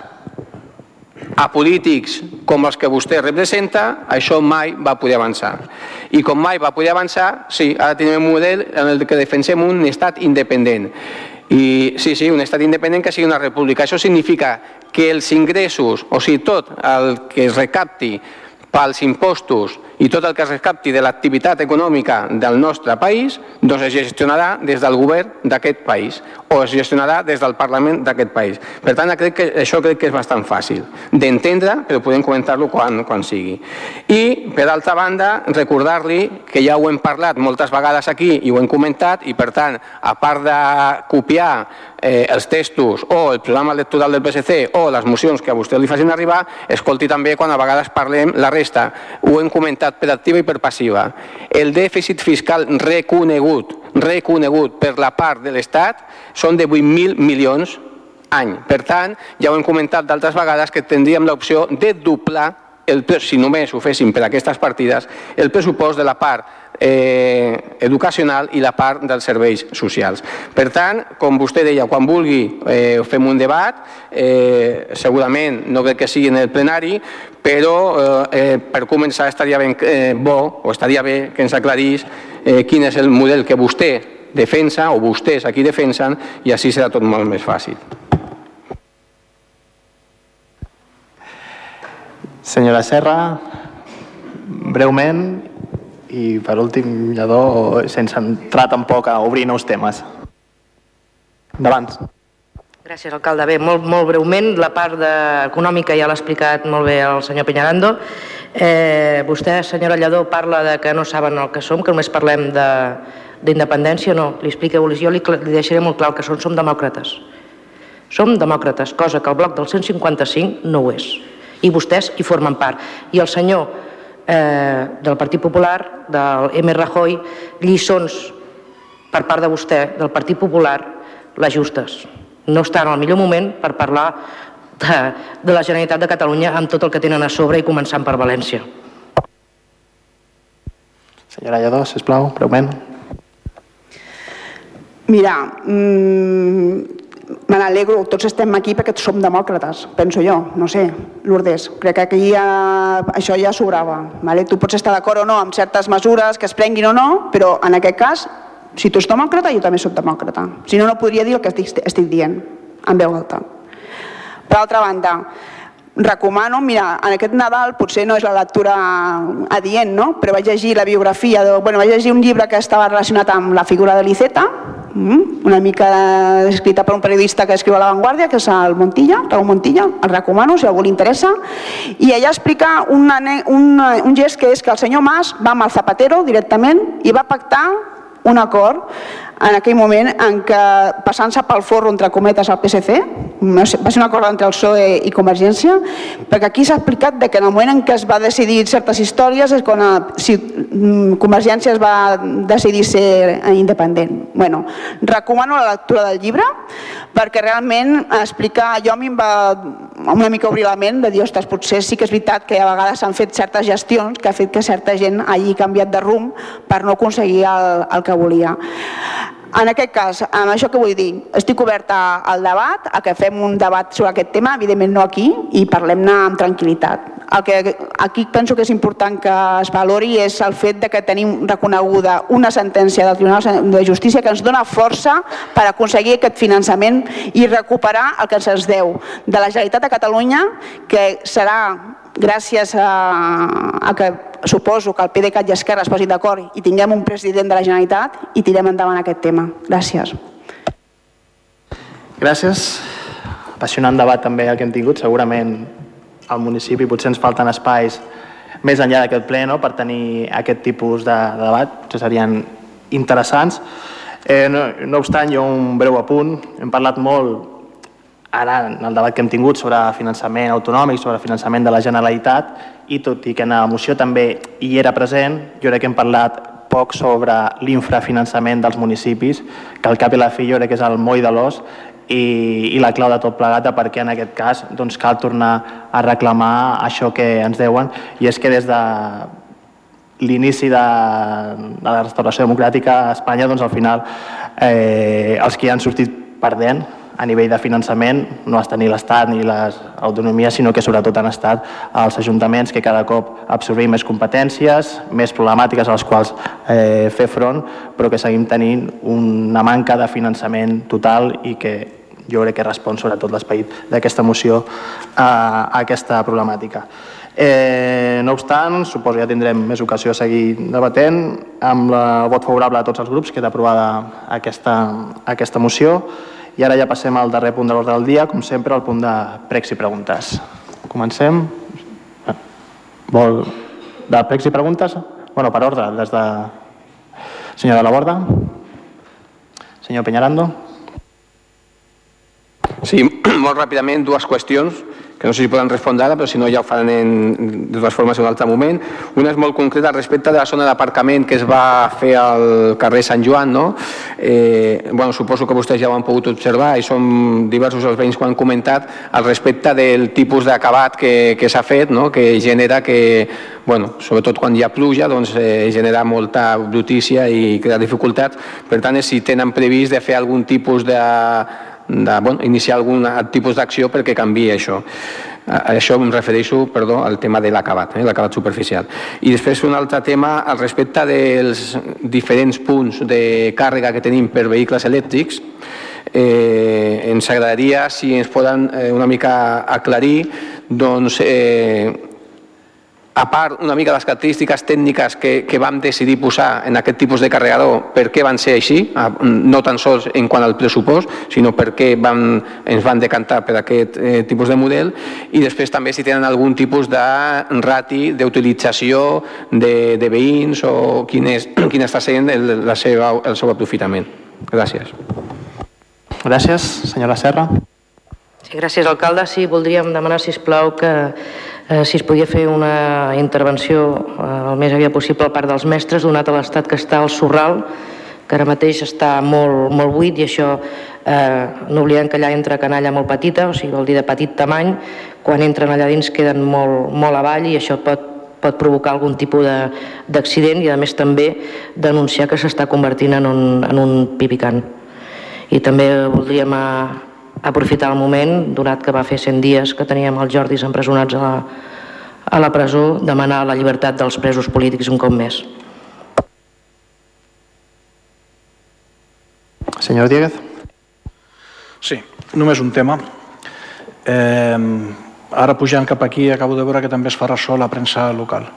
a polítics com els que vostè representa, això mai va poder avançar. I com mai va poder avançar, sí, ara tenim un model en el que defensem un estat independent. I sí, sí, un estat independent que sigui una república. Això significa que els ingressos, o sigui, tot el que es recapti pels impostos i tot el que es recapti de l'activitat econòmica del nostre país doncs es gestionarà des del govern d'aquest país o es gestionarà des del Parlament d'aquest país. Per tant, crec que això crec que és bastant fàcil d'entendre, però podem comentar-lo quan, quan sigui. I, per altra banda, recordar-li que ja ho hem parlat moltes vegades aquí i ho hem comentat i, per tant, a part de copiar eh, els textos o el programa electoral del PSC o les mocions que a vostè li facin arribar, escolti també quan a vegades parlem la resta. Ho hem comentat per activa i per passiva. El dèficit fiscal reconegut, reconegut per la part de l'Estat són de 8.000 milions any. Per tant, ja ho hem comentat d'altres vegades que tindríem l'opció de doblar el, si només ho féssim per aquestes partides, el pressupost de la part eh, educacional i la part dels serveis socials. Per tant, com vostè deia, quan vulgui eh, fem un debat, eh, segurament no crec que sigui en el plenari, però eh, per començar estaria ben eh, bo o estaria bé que ens aclarís eh, quin és el model que vostè defensa o vostès aquí defensen i així serà tot molt més fàcil. Senyora Serra, breument i per últim, Lledó, sense entrar tampoc a obrir nous temes. Endavant. Gràcies, alcalde. Bé, molt, molt breument, la part de, econòmica ja l'ha explicat molt bé el senyor Peñarando. Eh, vostè, senyora Lledó, parla de que no saben el que som, que només parlem d'independència. No, li explico, jo li, li deixaré molt clar que som, som demòcrates. Som demòcrates, cosa que el bloc del 155 no ho és. I vostès hi formen part. I el senyor eh, del Partit Popular, del M. Rajoy, lliçons per part de vostè, del Partit Popular, les justes. No està en el millor moment per parlar de, de la Generalitat de Catalunya amb tot el que tenen a sobre i començant per València. Senyora Lledó, sisplau, breument. Mira, mmm, me n'alegro, tots estem aquí perquè som demòcrates, penso jo, no sé, Lourdes, crec que aquí ja, això ja sobrava. Vale? Tu pots estar d'acord o no amb certes mesures que es prenguin o no, però en aquest cas, si tu ets demòcrata, jo també sóc demòcrata. Si no, no podria dir el que estic, estic dient, en veu alta. Per altra banda, recomano, mira, en aquest Nadal potser no és la lectura adient, no? però vaig llegir la biografia, de, bueno, vaig llegir un llibre que estava relacionat amb la figura de l'Iceta? Una mica escrita per un periodista que escriu a La Vanguardia, que és el Montilla, Raúl Montilla, el recomano si algú li interessa, i ella explica un, un, un gest que és que el senyor Mas va amb el Zapatero directament i va pactar un acord en aquell moment en què passant-se pel forro entre cometes al PSC, va ser un acord entre el PSOE i Convergència, perquè aquí s'ha explicat que en el moment en què es va decidir certes històries és quan eh, si mm, Convergència es va decidir ser independent. Bueno, recomano la lectura del llibre perquè realment explica, jo a mi em va una mica obrir la ment de dir, ostres, potser sí que és veritat que a vegades s'han fet certes gestions que ha fet que certa gent hagi canviat de rumb per no aconseguir el, el que volia. En aquest cas, amb això que vull dir, estic oberta al debat, a que fem un debat sobre aquest tema, evidentment no aquí, i parlem-ne amb tranquil·litat. El que aquí penso que és important que es valori és el fet de que tenim reconeguda una sentència del Tribunal de Justícia que ens dona força per aconseguir aquest finançament i recuperar el que se'ns deu de la Generalitat de Catalunya, que serà gràcies a, a que suposo que el PDeCAT i Esquerra es posin d'acord i tinguem un president de la Generalitat i tirem endavant aquest tema. Gràcies. Gràcies. Apassionant debat també el que hem tingut. Segurament al municipi potser ens falten espais més enllà d'aquest ple no? per tenir aquest tipus de, de debat. Potser serien interessants. Eh, no, no obstant, jo un breu apunt. Hem parlat molt ara en el debat que hem tingut sobre finançament autonòmic, sobre finançament de la Generalitat, i tot i que en la moció també hi era present, jo crec que hem parlat poc sobre l'infrafinançament dels municipis, que al cap i la fi jo crec que és el moll de l'os i, i la clau de tot plegat perquè en aquest cas doncs, cal tornar a reclamar això que ens deuen. I és que des de l'inici de, de la restauració democràtica a Espanya doncs, al final eh, els que han sortit perdent a nivell de finançament no estat ni l'Estat ni les autonomies, sinó que sobretot han estat els ajuntaments que cada cop absorbim més competències, més problemàtiques a les quals eh, fer front, però que seguim tenint una manca de finançament total i que jo crec que respon sobretot l'esperit d'aquesta moció a, a aquesta problemàtica. Eh, no obstant, suposo que ja tindrem més ocasió de seguir debatent. Amb el vot favorable de tots els grups queda aprovada aquesta, aquesta moció. I ara ja passem al darrer punt de l'ordre del dia, com sempre, al punt de pregs i preguntes. Comencem. Vol de pregs i preguntes? Bueno, per ordre, des de... Senyor de la Borda. Senyor Peñarando. Sí, molt ràpidament, dues qüestions que no sé si poden respondre ara, però si no ja ho faran en, de totes formes en un altre moment. Una és molt concreta respecte de la zona d'aparcament que es va fer al carrer Sant Joan. No? Eh, bueno, suposo que vostès ja ho han pogut observar i som diversos els veïns que han comentat al respecte del tipus d'acabat que, que s'ha fet, no? que genera que, bueno, sobretot quan hi ha pluja, doncs, eh, genera molta brutícia i crea dificultats. Per tant, si tenen previst de fer algun tipus de de bueno, iniciar algun tipus d'acció perquè canvi això. A això em refereixo, perdó, al tema de l'acabat, eh, l'acabat superficial. I després un altre tema al respecte dels diferents punts de càrrega que tenim per vehicles elèctrics. Eh, ens agradaria si ens poden eh, una mica aclarir doncs, eh, a part una mica les característiques tècniques que, que vam decidir posar en aquest tipus de carregador, per què van ser així, no tan sols en quant al pressupost, sinó per què van, ens van decantar per aquest eh, tipus de model, i després també si tenen algun tipus de rati d'utilització de, de veïns o quin, és, quin està sent el, la seva, el seu aprofitament. Gràcies. Gràcies, senyora Serra. Sí, gràcies, alcalde. Sí, voldríem demanar, si plau que eh, si es podia fer una intervenció eh, el més aviat possible per part dels mestres, donat a l'estat que està al Sorral, que ara mateix està molt, molt buit i això eh, no oblidem que allà entra canalla molt petita, o sigui, vol dir de petit tamany, quan entren allà dins queden molt, molt avall i això pot, pot provocar algun tipus d'accident i a més també denunciar que s'està convertint en un, en un pipicant. I també voldríem a, aprofitar el moment, donat que va fer 100 dies que teníem els Jordis empresonats a la, a la presó, demanar la llibertat dels presos polítics un cop més. Senyor Dieguez. Sí, només un tema. Eh, ara pujant cap aquí acabo de veure que també es fa ressò la premsa local.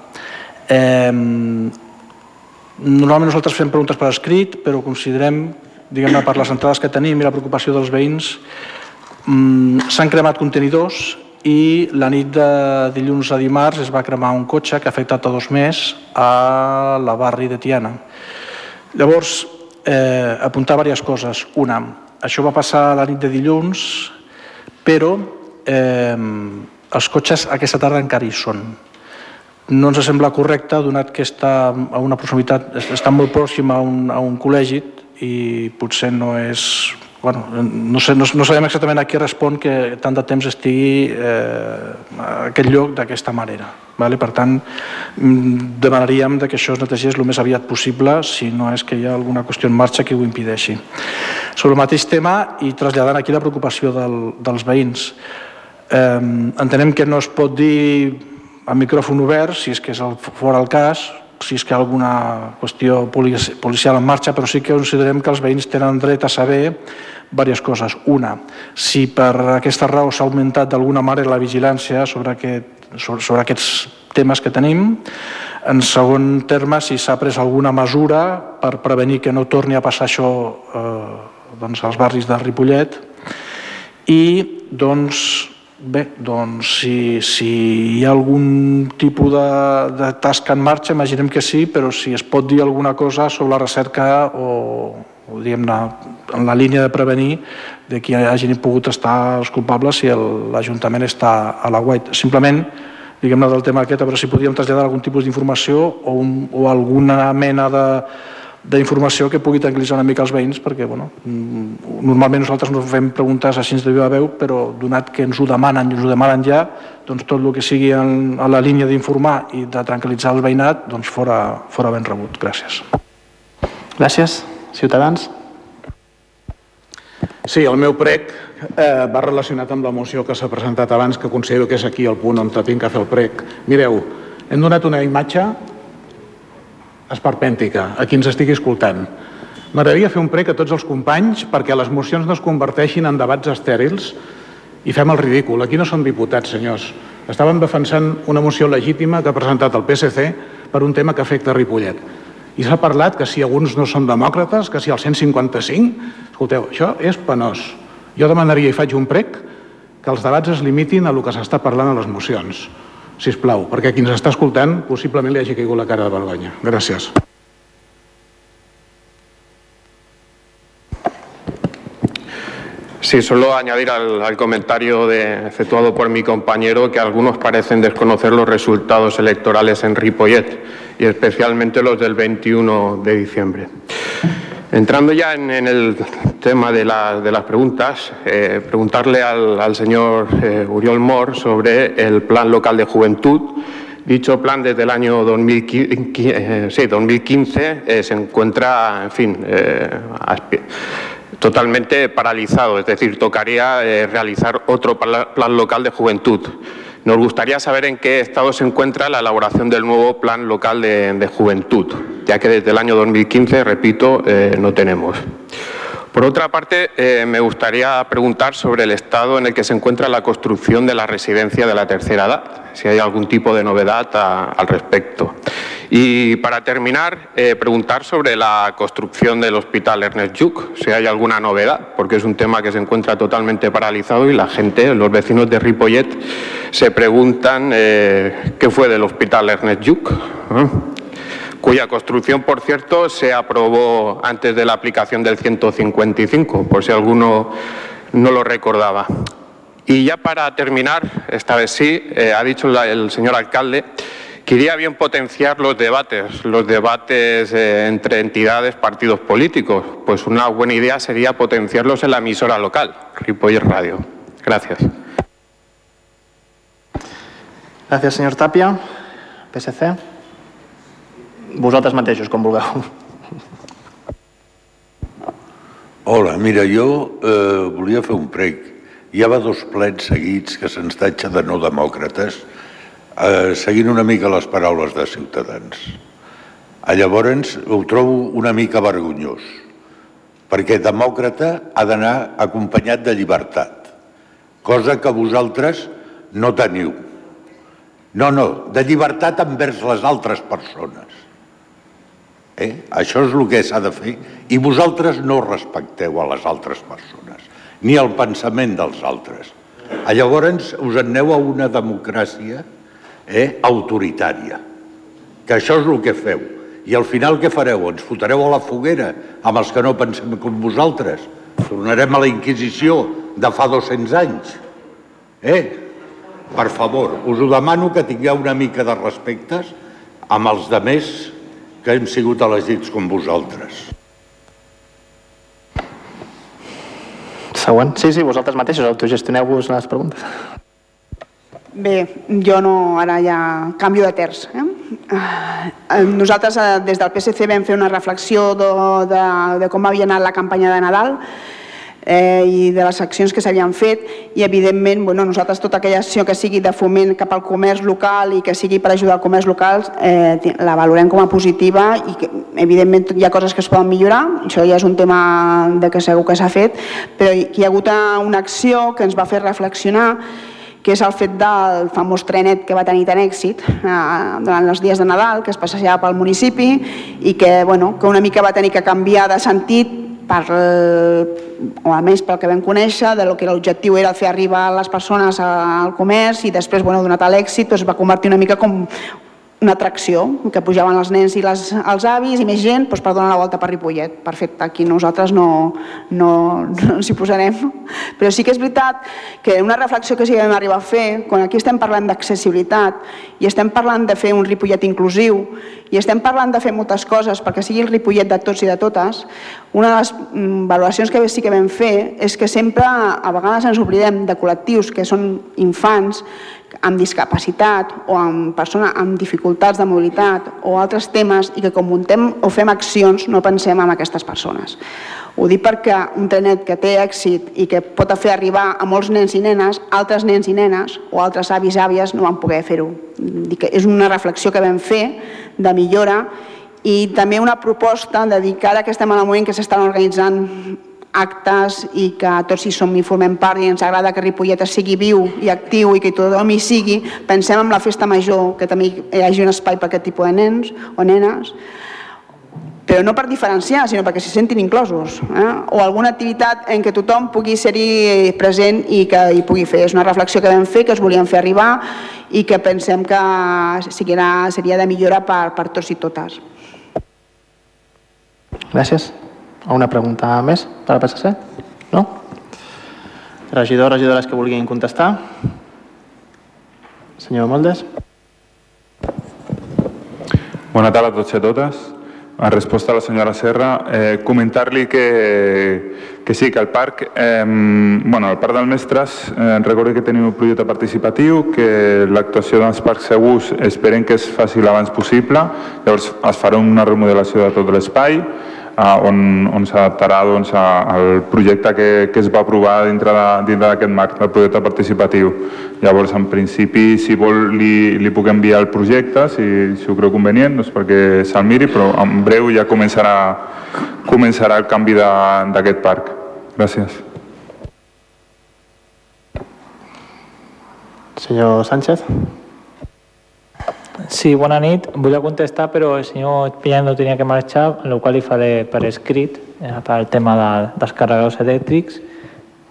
Eh, normalment nosaltres fem preguntes per escrit, però considerem, diguem-ne, per les entrades que tenim i la preocupació dels veïns, Mm, S'han cremat contenidors i la nit de dilluns a dimarts es va cremar un cotxe que ha afectat a dos més a la barri de Tiana. Llavors, eh, apuntar diverses coses. Una, això va passar la nit de dilluns, però eh, els cotxes aquesta tarda encara hi són. No ens sembla correcte, donat que està a una proximitat, està molt pròxim a un, a un col·legi i potser no és bueno, no, sé, no, no sabem exactament a qui respon que tant de temps estigui eh, a aquest lloc d'aquesta manera. Vale? Per tant, mm, demanaríem que això es netegés el més aviat possible si no és que hi ha alguna qüestió en marxa que ho impideixi. Sobre el mateix tema i traslladant aquí la preocupació del, dels veïns, eh, entenem que no es pot dir a micròfon obert, si és que és el, fora el cas, si és que hi ha alguna qüestió policial en marxa, però sí que considerem que els veïns tenen dret a saber diverses coses. Una, si per aquesta raó s'ha augmentat d'alguna manera la vigilància sobre, aquest, sobre, sobre aquests temes que tenim. En segon terme, si s'ha pres alguna mesura per prevenir que no torni a passar això eh, doncs, als barris de Ripollet. I, doncs, Bé, doncs si, si hi ha algun tipus de, de tasca en marxa, imaginem que sí, però si es pot dir alguna cosa sobre la recerca o, o diguem-ne, en la línia de prevenir de qui hagin pogut estar els culpables si l'Ajuntament està a la guait. Simplement, diguem-ne, del tema aquest, a veure si podíem traslladar algun tipus d'informació o, un, o alguna mena de, d'informació que pugui tranquil·litzar una mica els veïns, perquè bueno, mm, normalment nosaltres no fem preguntes així de viva veu, però donat que ens ho demanen i ens ho demanen ja, doncs tot el que sigui en, a la línia d'informar i de tranquil·litzar el veïnat, doncs fora, fora ben rebut. Gràcies. Gràcies. Ciutadans. Sí, el meu prec eh, va relacionat amb la moció que s'ha presentat abans, que considero que és aquí el punt on tinc que fer el prec. Mireu, hem donat una imatge esperpèntica a qui ens estigui escoltant. M'agradaria fer un prec a tots els companys perquè les mocions no es converteixin en debats estèrils i fem el ridícul. Aquí no som diputats, senyors. Estàvem defensant una moció legítima que ha presentat el PSC per un tema que afecta Ripollet. I s'ha parlat que si alguns no són demòcrates, que si el 155... Escolteu, això és penós. Jo demanaria i faig un prec que els debats es limitin a el que s'està parlant a les mocions, si plau, perquè qui ens està escoltant possiblement li hagi caigut la cara de vergonya. Gràcies. Sí, solo añadir al, al comentario de- efectuado por mi compañero que algunos parecen desconocer los resultados electorales en Ripollet y especialmente los del 21 de diciembre. Entrando ya en, el tema de, la- de las preguntas, eh, preguntarle al, señor eh, Uriol Mor sobre el Plan Local de Juventud. Dicho plan desde el año 2015, eh, sí, 2015 eh, se encuentra, en fin, totalmente paralizado, es decir, tocaría realizar otro pla- plan local de juventud. Nos gustaría saber en qué estado se encuentra la elaboración del nuevo plan local de, juventud, ya que desde el año 2015, repito, eh, no tenemos. Por otra parte, eh, me gustaría preguntar sobre el estado en el que se encuentra la construcción de la residencia de la tercera edad, si hay algún tipo de novedad al respecto. Y para terminar, eh, preguntar sobre la construcción del hospital Ernest Lluch, si hay alguna novedad, porque es un tema que se encuentra totalmente paralizado y la gente, los vecinos de Ripollet, se preguntan eh, qué fue del hospital Ernest Lluch. Cuya construcción, por cierto, se aprobó antes de la aplicación del 155, por si alguno no lo recordaba. Y ya para terminar, esta vez sí, eh, ha dicho el señor alcalde que iría bien potenciar los debates, los debates eh, entre entidades, partidos políticos. Pues una buena idea sería potenciarlos en la emisora local, Ripollet Radio. Gracias. Gràcies, senyor Tàpia. PSC. Vosaltres mateixos, com vulgueu. Hola, mira, jo eh, volia fer un prec. Hi ha dos plens seguits que se'ns tatxa de no demòcrates, eh, seguint una mica les paraules de Ciutadans. A llavors ho trobo una mica vergonyós, perquè demòcrata ha d'anar acompanyat de llibertat, cosa que vosaltres no teniu. No, no, de llibertat envers les altres persones. Eh? Això és el que s'ha de fer i vosaltres no respecteu a les altres persones, ni el pensament dels altres. A llavors us aneu a una democràcia eh, autoritària, que això és el que feu. I al final què fareu? Ens fotreu a la foguera amb els que no pensem com vosaltres? Tornarem a la Inquisició de fa 200 anys? Eh? Per favor, us ho demano que tingueu una mica de respectes amb els de més que hem sigut elegits com vosaltres. Següent. Sí, sí, vosaltres mateixos autogestioneu-vos les preguntes. Bé, jo no, ara ja canvio de terç. Eh? Eh, Nosaltres eh, des del PSC vam fer una reflexió de, de, de com havia anat la campanya de Nadal eh, i de les accions que s'havien fet i evidentment bueno, nosaltres tota aquella acció que sigui de foment cap al comerç local i que sigui per ajudar al comerç local eh, la valorem com a positiva i que evidentment hi ha coses que es poden millorar, això ja és un tema de que segur que s'ha fet, però hi ha hagut una acció que ens va fer reflexionar que és el fet del famós trenet que va tenir tant èxit eh, durant els dies de Nadal, que es passejava pel municipi i que, bueno, que una mica va tenir que canviar de sentit per, o almenys pel que vam conèixer, de lo que l'objectiu era fer arribar les persones al comerç i després, bueno, donat l'èxit, doncs, va convertir una mica com una atracció, que pujaven els nens i les, els avis i més gent doncs, per donar la volta per Ripollet. Perfecte, aquí nosaltres no, no, no ens hi posarem. Però sí que és veritat que una reflexió que sí que vam arribar a fer, quan aquí estem parlant d'accessibilitat i estem parlant de fer un Ripollet inclusiu i estem parlant de fer moltes coses perquè sigui el Ripollet de tots i de totes, una de les mm, valoracions que sí que vam fer és que sempre a vegades ens oblidem de col·lectius que són infants amb discapacitat o amb persona amb dificultats de mobilitat o altres temes i que quan muntem o fem accions no pensem en aquestes persones. Ho dic perquè un trenet que té èxit i que pot fer arribar a molts nens i nenes, altres nens i nenes o altres avis i àvies no van poder fer-ho. És una reflexió que vam fer de millora i també una proposta de dir que ara que estem en el moment que s'estan organitzant actes i que tots hi som i formem part i ens agrada que Ripollet sigui viu i actiu i que tothom hi sigui, pensem en la festa major, que també hi hagi un espai per aquest tipus de nens o nenes, però no per diferenciar, sinó perquè s'hi sentin inclosos. Eh? O alguna activitat en què tothom pugui ser-hi present i que hi pugui fer. És una reflexió que vam fer, que es volíem fer arribar i que pensem que seria, seria de millora per, per tots i totes. Gràcies. Una pregunta més per al PSC? No? Regidors, regidores que vulguin contestar? Senyor Moldes. Bona tarda a tots i a totes. En resposta a la senyora Serra, eh, comentar-li que, que sí, que el parc, eh, bueno, el parc del Mestres, eh, recordi que tenim un projecte participatiu, que l'actuació dels parcs segurs esperem que es faci l'abans possible, llavors es farà una remodelació de tot l'espai, on, on s'adaptarà doncs, al projecte que, que es va aprovar dintre d'aquest marc del projecte participatiu. Llavors, en principi, si vol, li, li puc enviar el projecte, si, si ho creu convenient, doncs perquè se'l miri, però en breu ja començarà, començarà el canvi d'aquest parc. Gràcies. Senyor Sánchez. Sí, bona nit. Vull contestar, però el senyor Pinyano tenia que marxar, el qual li faré per escrit eh, per al tema de, dels carregadors elèctrics.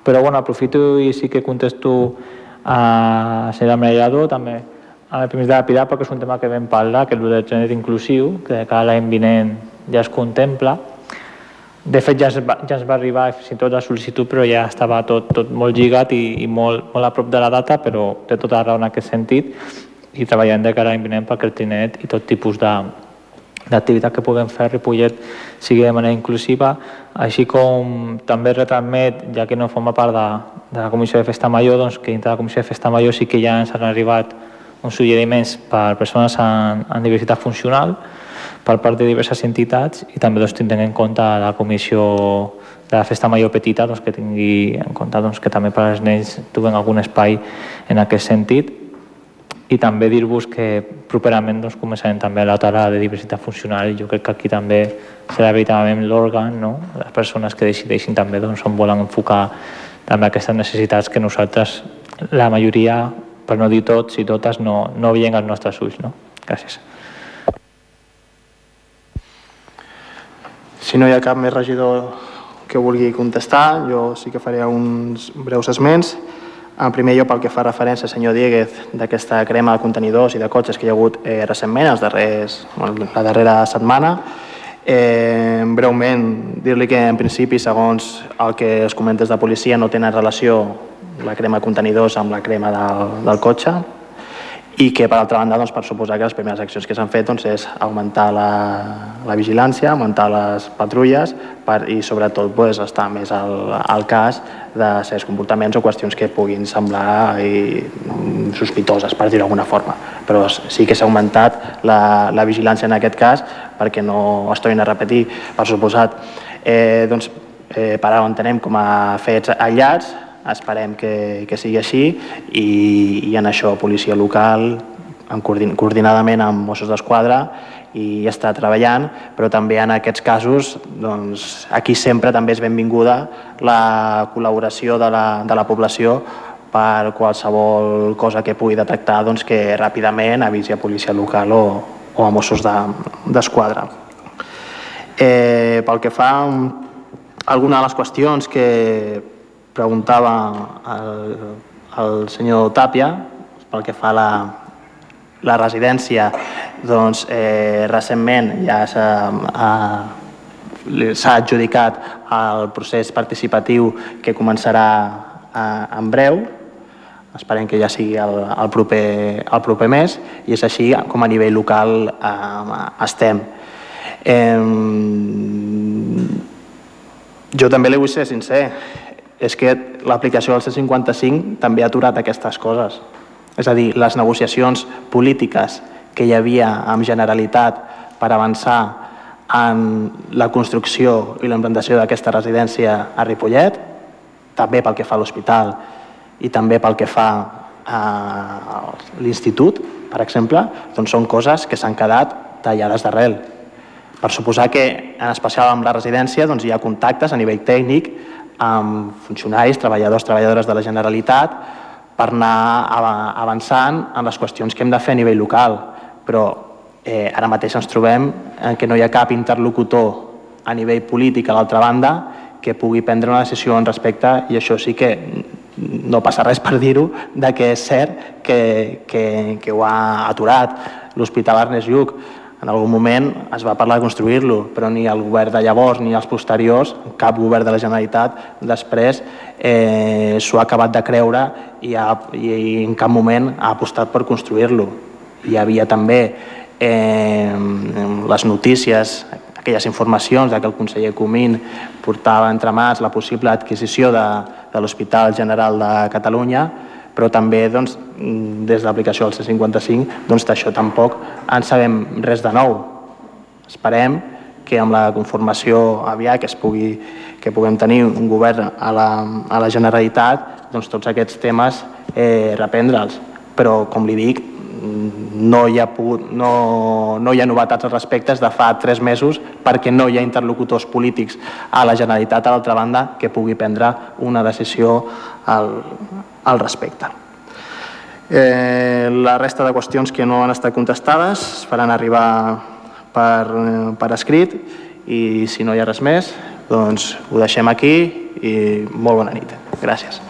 Però bueno, aprofito i sí que contesto a senyora Marellado, també a la primera de la Pilar, perquè és un tema que vam parlar, que és el del gènere inclusiu, que cada l'any vinent ja es contempla. De fet, ja ens va, ja ens va arribar fins i tot la sol·licitud, però ja estava tot, tot molt lligat i, i molt, molt a prop de la data, però té tota la raó en aquest sentit i treballant de cara a l'any vinent perquè el trinet i tot tipus de, d'activitat que puguem fer a Ripollet sigui de manera inclusiva, així com també retransmet, ja que no forma part de, de la Comissió de Festa Major, doncs que dintre de la Comissió de Festa Major sí que ja ens han arribat uns suggeriments per persones en, en diversitat funcional per part de diverses entitats i també doncs, tindrem en compte la comissió de la festa major petita doncs, que tingui en compte doncs, que també per als nens trobem algun espai en aquest sentit i també dir-vos que properament doncs, començarem també la tara de diversitat funcional i jo crec que aquí també serà veritablement l'òrgan, no? les persones que decideixin també doncs, on volen enfocar també aquestes necessitats que nosaltres, la majoria, per no dir tots i totes, no, no veiem als nostres ulls. No? Gràcies. Si no hi ha cap més regidor que vulgui contestar, jo sí que faré uns breus esments. En primer lloc, pel que fa referència, senyor Dieguez, d'aquesta crema de contenidors i de cotxes que hi ha hagut eh, recentment, els darrers, la darrera setmana, eh, breument dir-li que en principi, segons el que es comentes de policia, no tenen relació la crema de contenidors amb la crema del, del cotxe, i que per altra banda doncs, per suposar que les primeres accions que s'han fet doncs, és augmentar la, la vigilància, augmentar les patrulles per, i sobretot doncs, estar més al, al cas de certs comportaments o qüestions que puguin semblar i, sospitoses, per dir-ho d'alguna forma. Però sí que s'ha augmentat la, la vigilància en aquest cas perquè no es tornin a repetir, per suposat. Eh, doncs, eh, per ara ho entenem com a fets aïllats, Esperem que, que sigui així i, i en això policia local en coordin, coordinadament amb Mossos d'Esquadra i està treballant, però també en aquests casos doncs, aquí sempre també és benvinguda la col·laboració de la, de la població per qualsevol cosa que pugui detectar doncs, que ràpidament avisi a policia local o, o a Mossos d'Esquadra. De, eh, pel que fa a alguna de les qüestions que preguntava el, el senyor Tàpia pel que fa a la, la residència, doncs eh, recentment ja s'ha adjudicat el procés participatiu que començarà eh, en breu, esperem que ja sigui el, el, proper, el proper mes, i és així com a nivell local eh, estem. Eh, jo també li vull ser sincer, és que l'aplicació del 155 també ha aturat aquestes coses. És a dir, les negociacions polítiques que hi havia amb Generalitat per avançar en la construcció i l'implantació d'aquesta residència a Ripollet, també pel que fa a l'hospital i també pel que fa a l'institut, per exemple, doncs són coses que s'han quedat tallades d'arrel. Per suposar que en especial amb la residència, doncs hi ha contactes a nivell tècnic amb funcionaris, treballadors, treballadores de la Generalitat per anar avançant en les qüestions que hem de fer a nivell local. Però eh, ara mateix ens trobem que no hi ha cap interlocutor a nivell polític a l'altra banda que pugui prendre una decisió en respecte i això sí que no passa res per dir-ho, de que és cert que, que, que ho ha aturat l'Hospital Ernest Lluc. En algun moment es va parlar de construir-lo, però ni el govern de llavors ni els posteriors, cap govern de la Generalitat, després eh, s'ho ha acabat de creure i, ha, i en cap moment ha apostat per construir-lo. Hi havia també eh, les notícies aquelles informacions de que el conseller Comín portava entre mans la possible adquisició de, de l'Hospital General de Catalunya, però també doncs, des de l'aplicació del C55 doncs, d'això tampoc en sabem res de nou. Esperem que amb la conformació aviat que es pugui que puguem tenir un govern a la, a la Generalitat, doncs tots aquests temes eh, reprendre'ls. Però, com li dic, no hi ha, pogut, no, no hi ha novetats al respecte de fa tres mesos perquè no hi ha interlocutors polítics a la Generalitat, a l'altra banda, que pugui prendre una decisió al, al respecte. Eh, la resta de qüestions que no han estat contestades es faran arribar per, per escrit i si no hi ha res més, doncs ho deixem aquí i molt bona nit. Gràcies.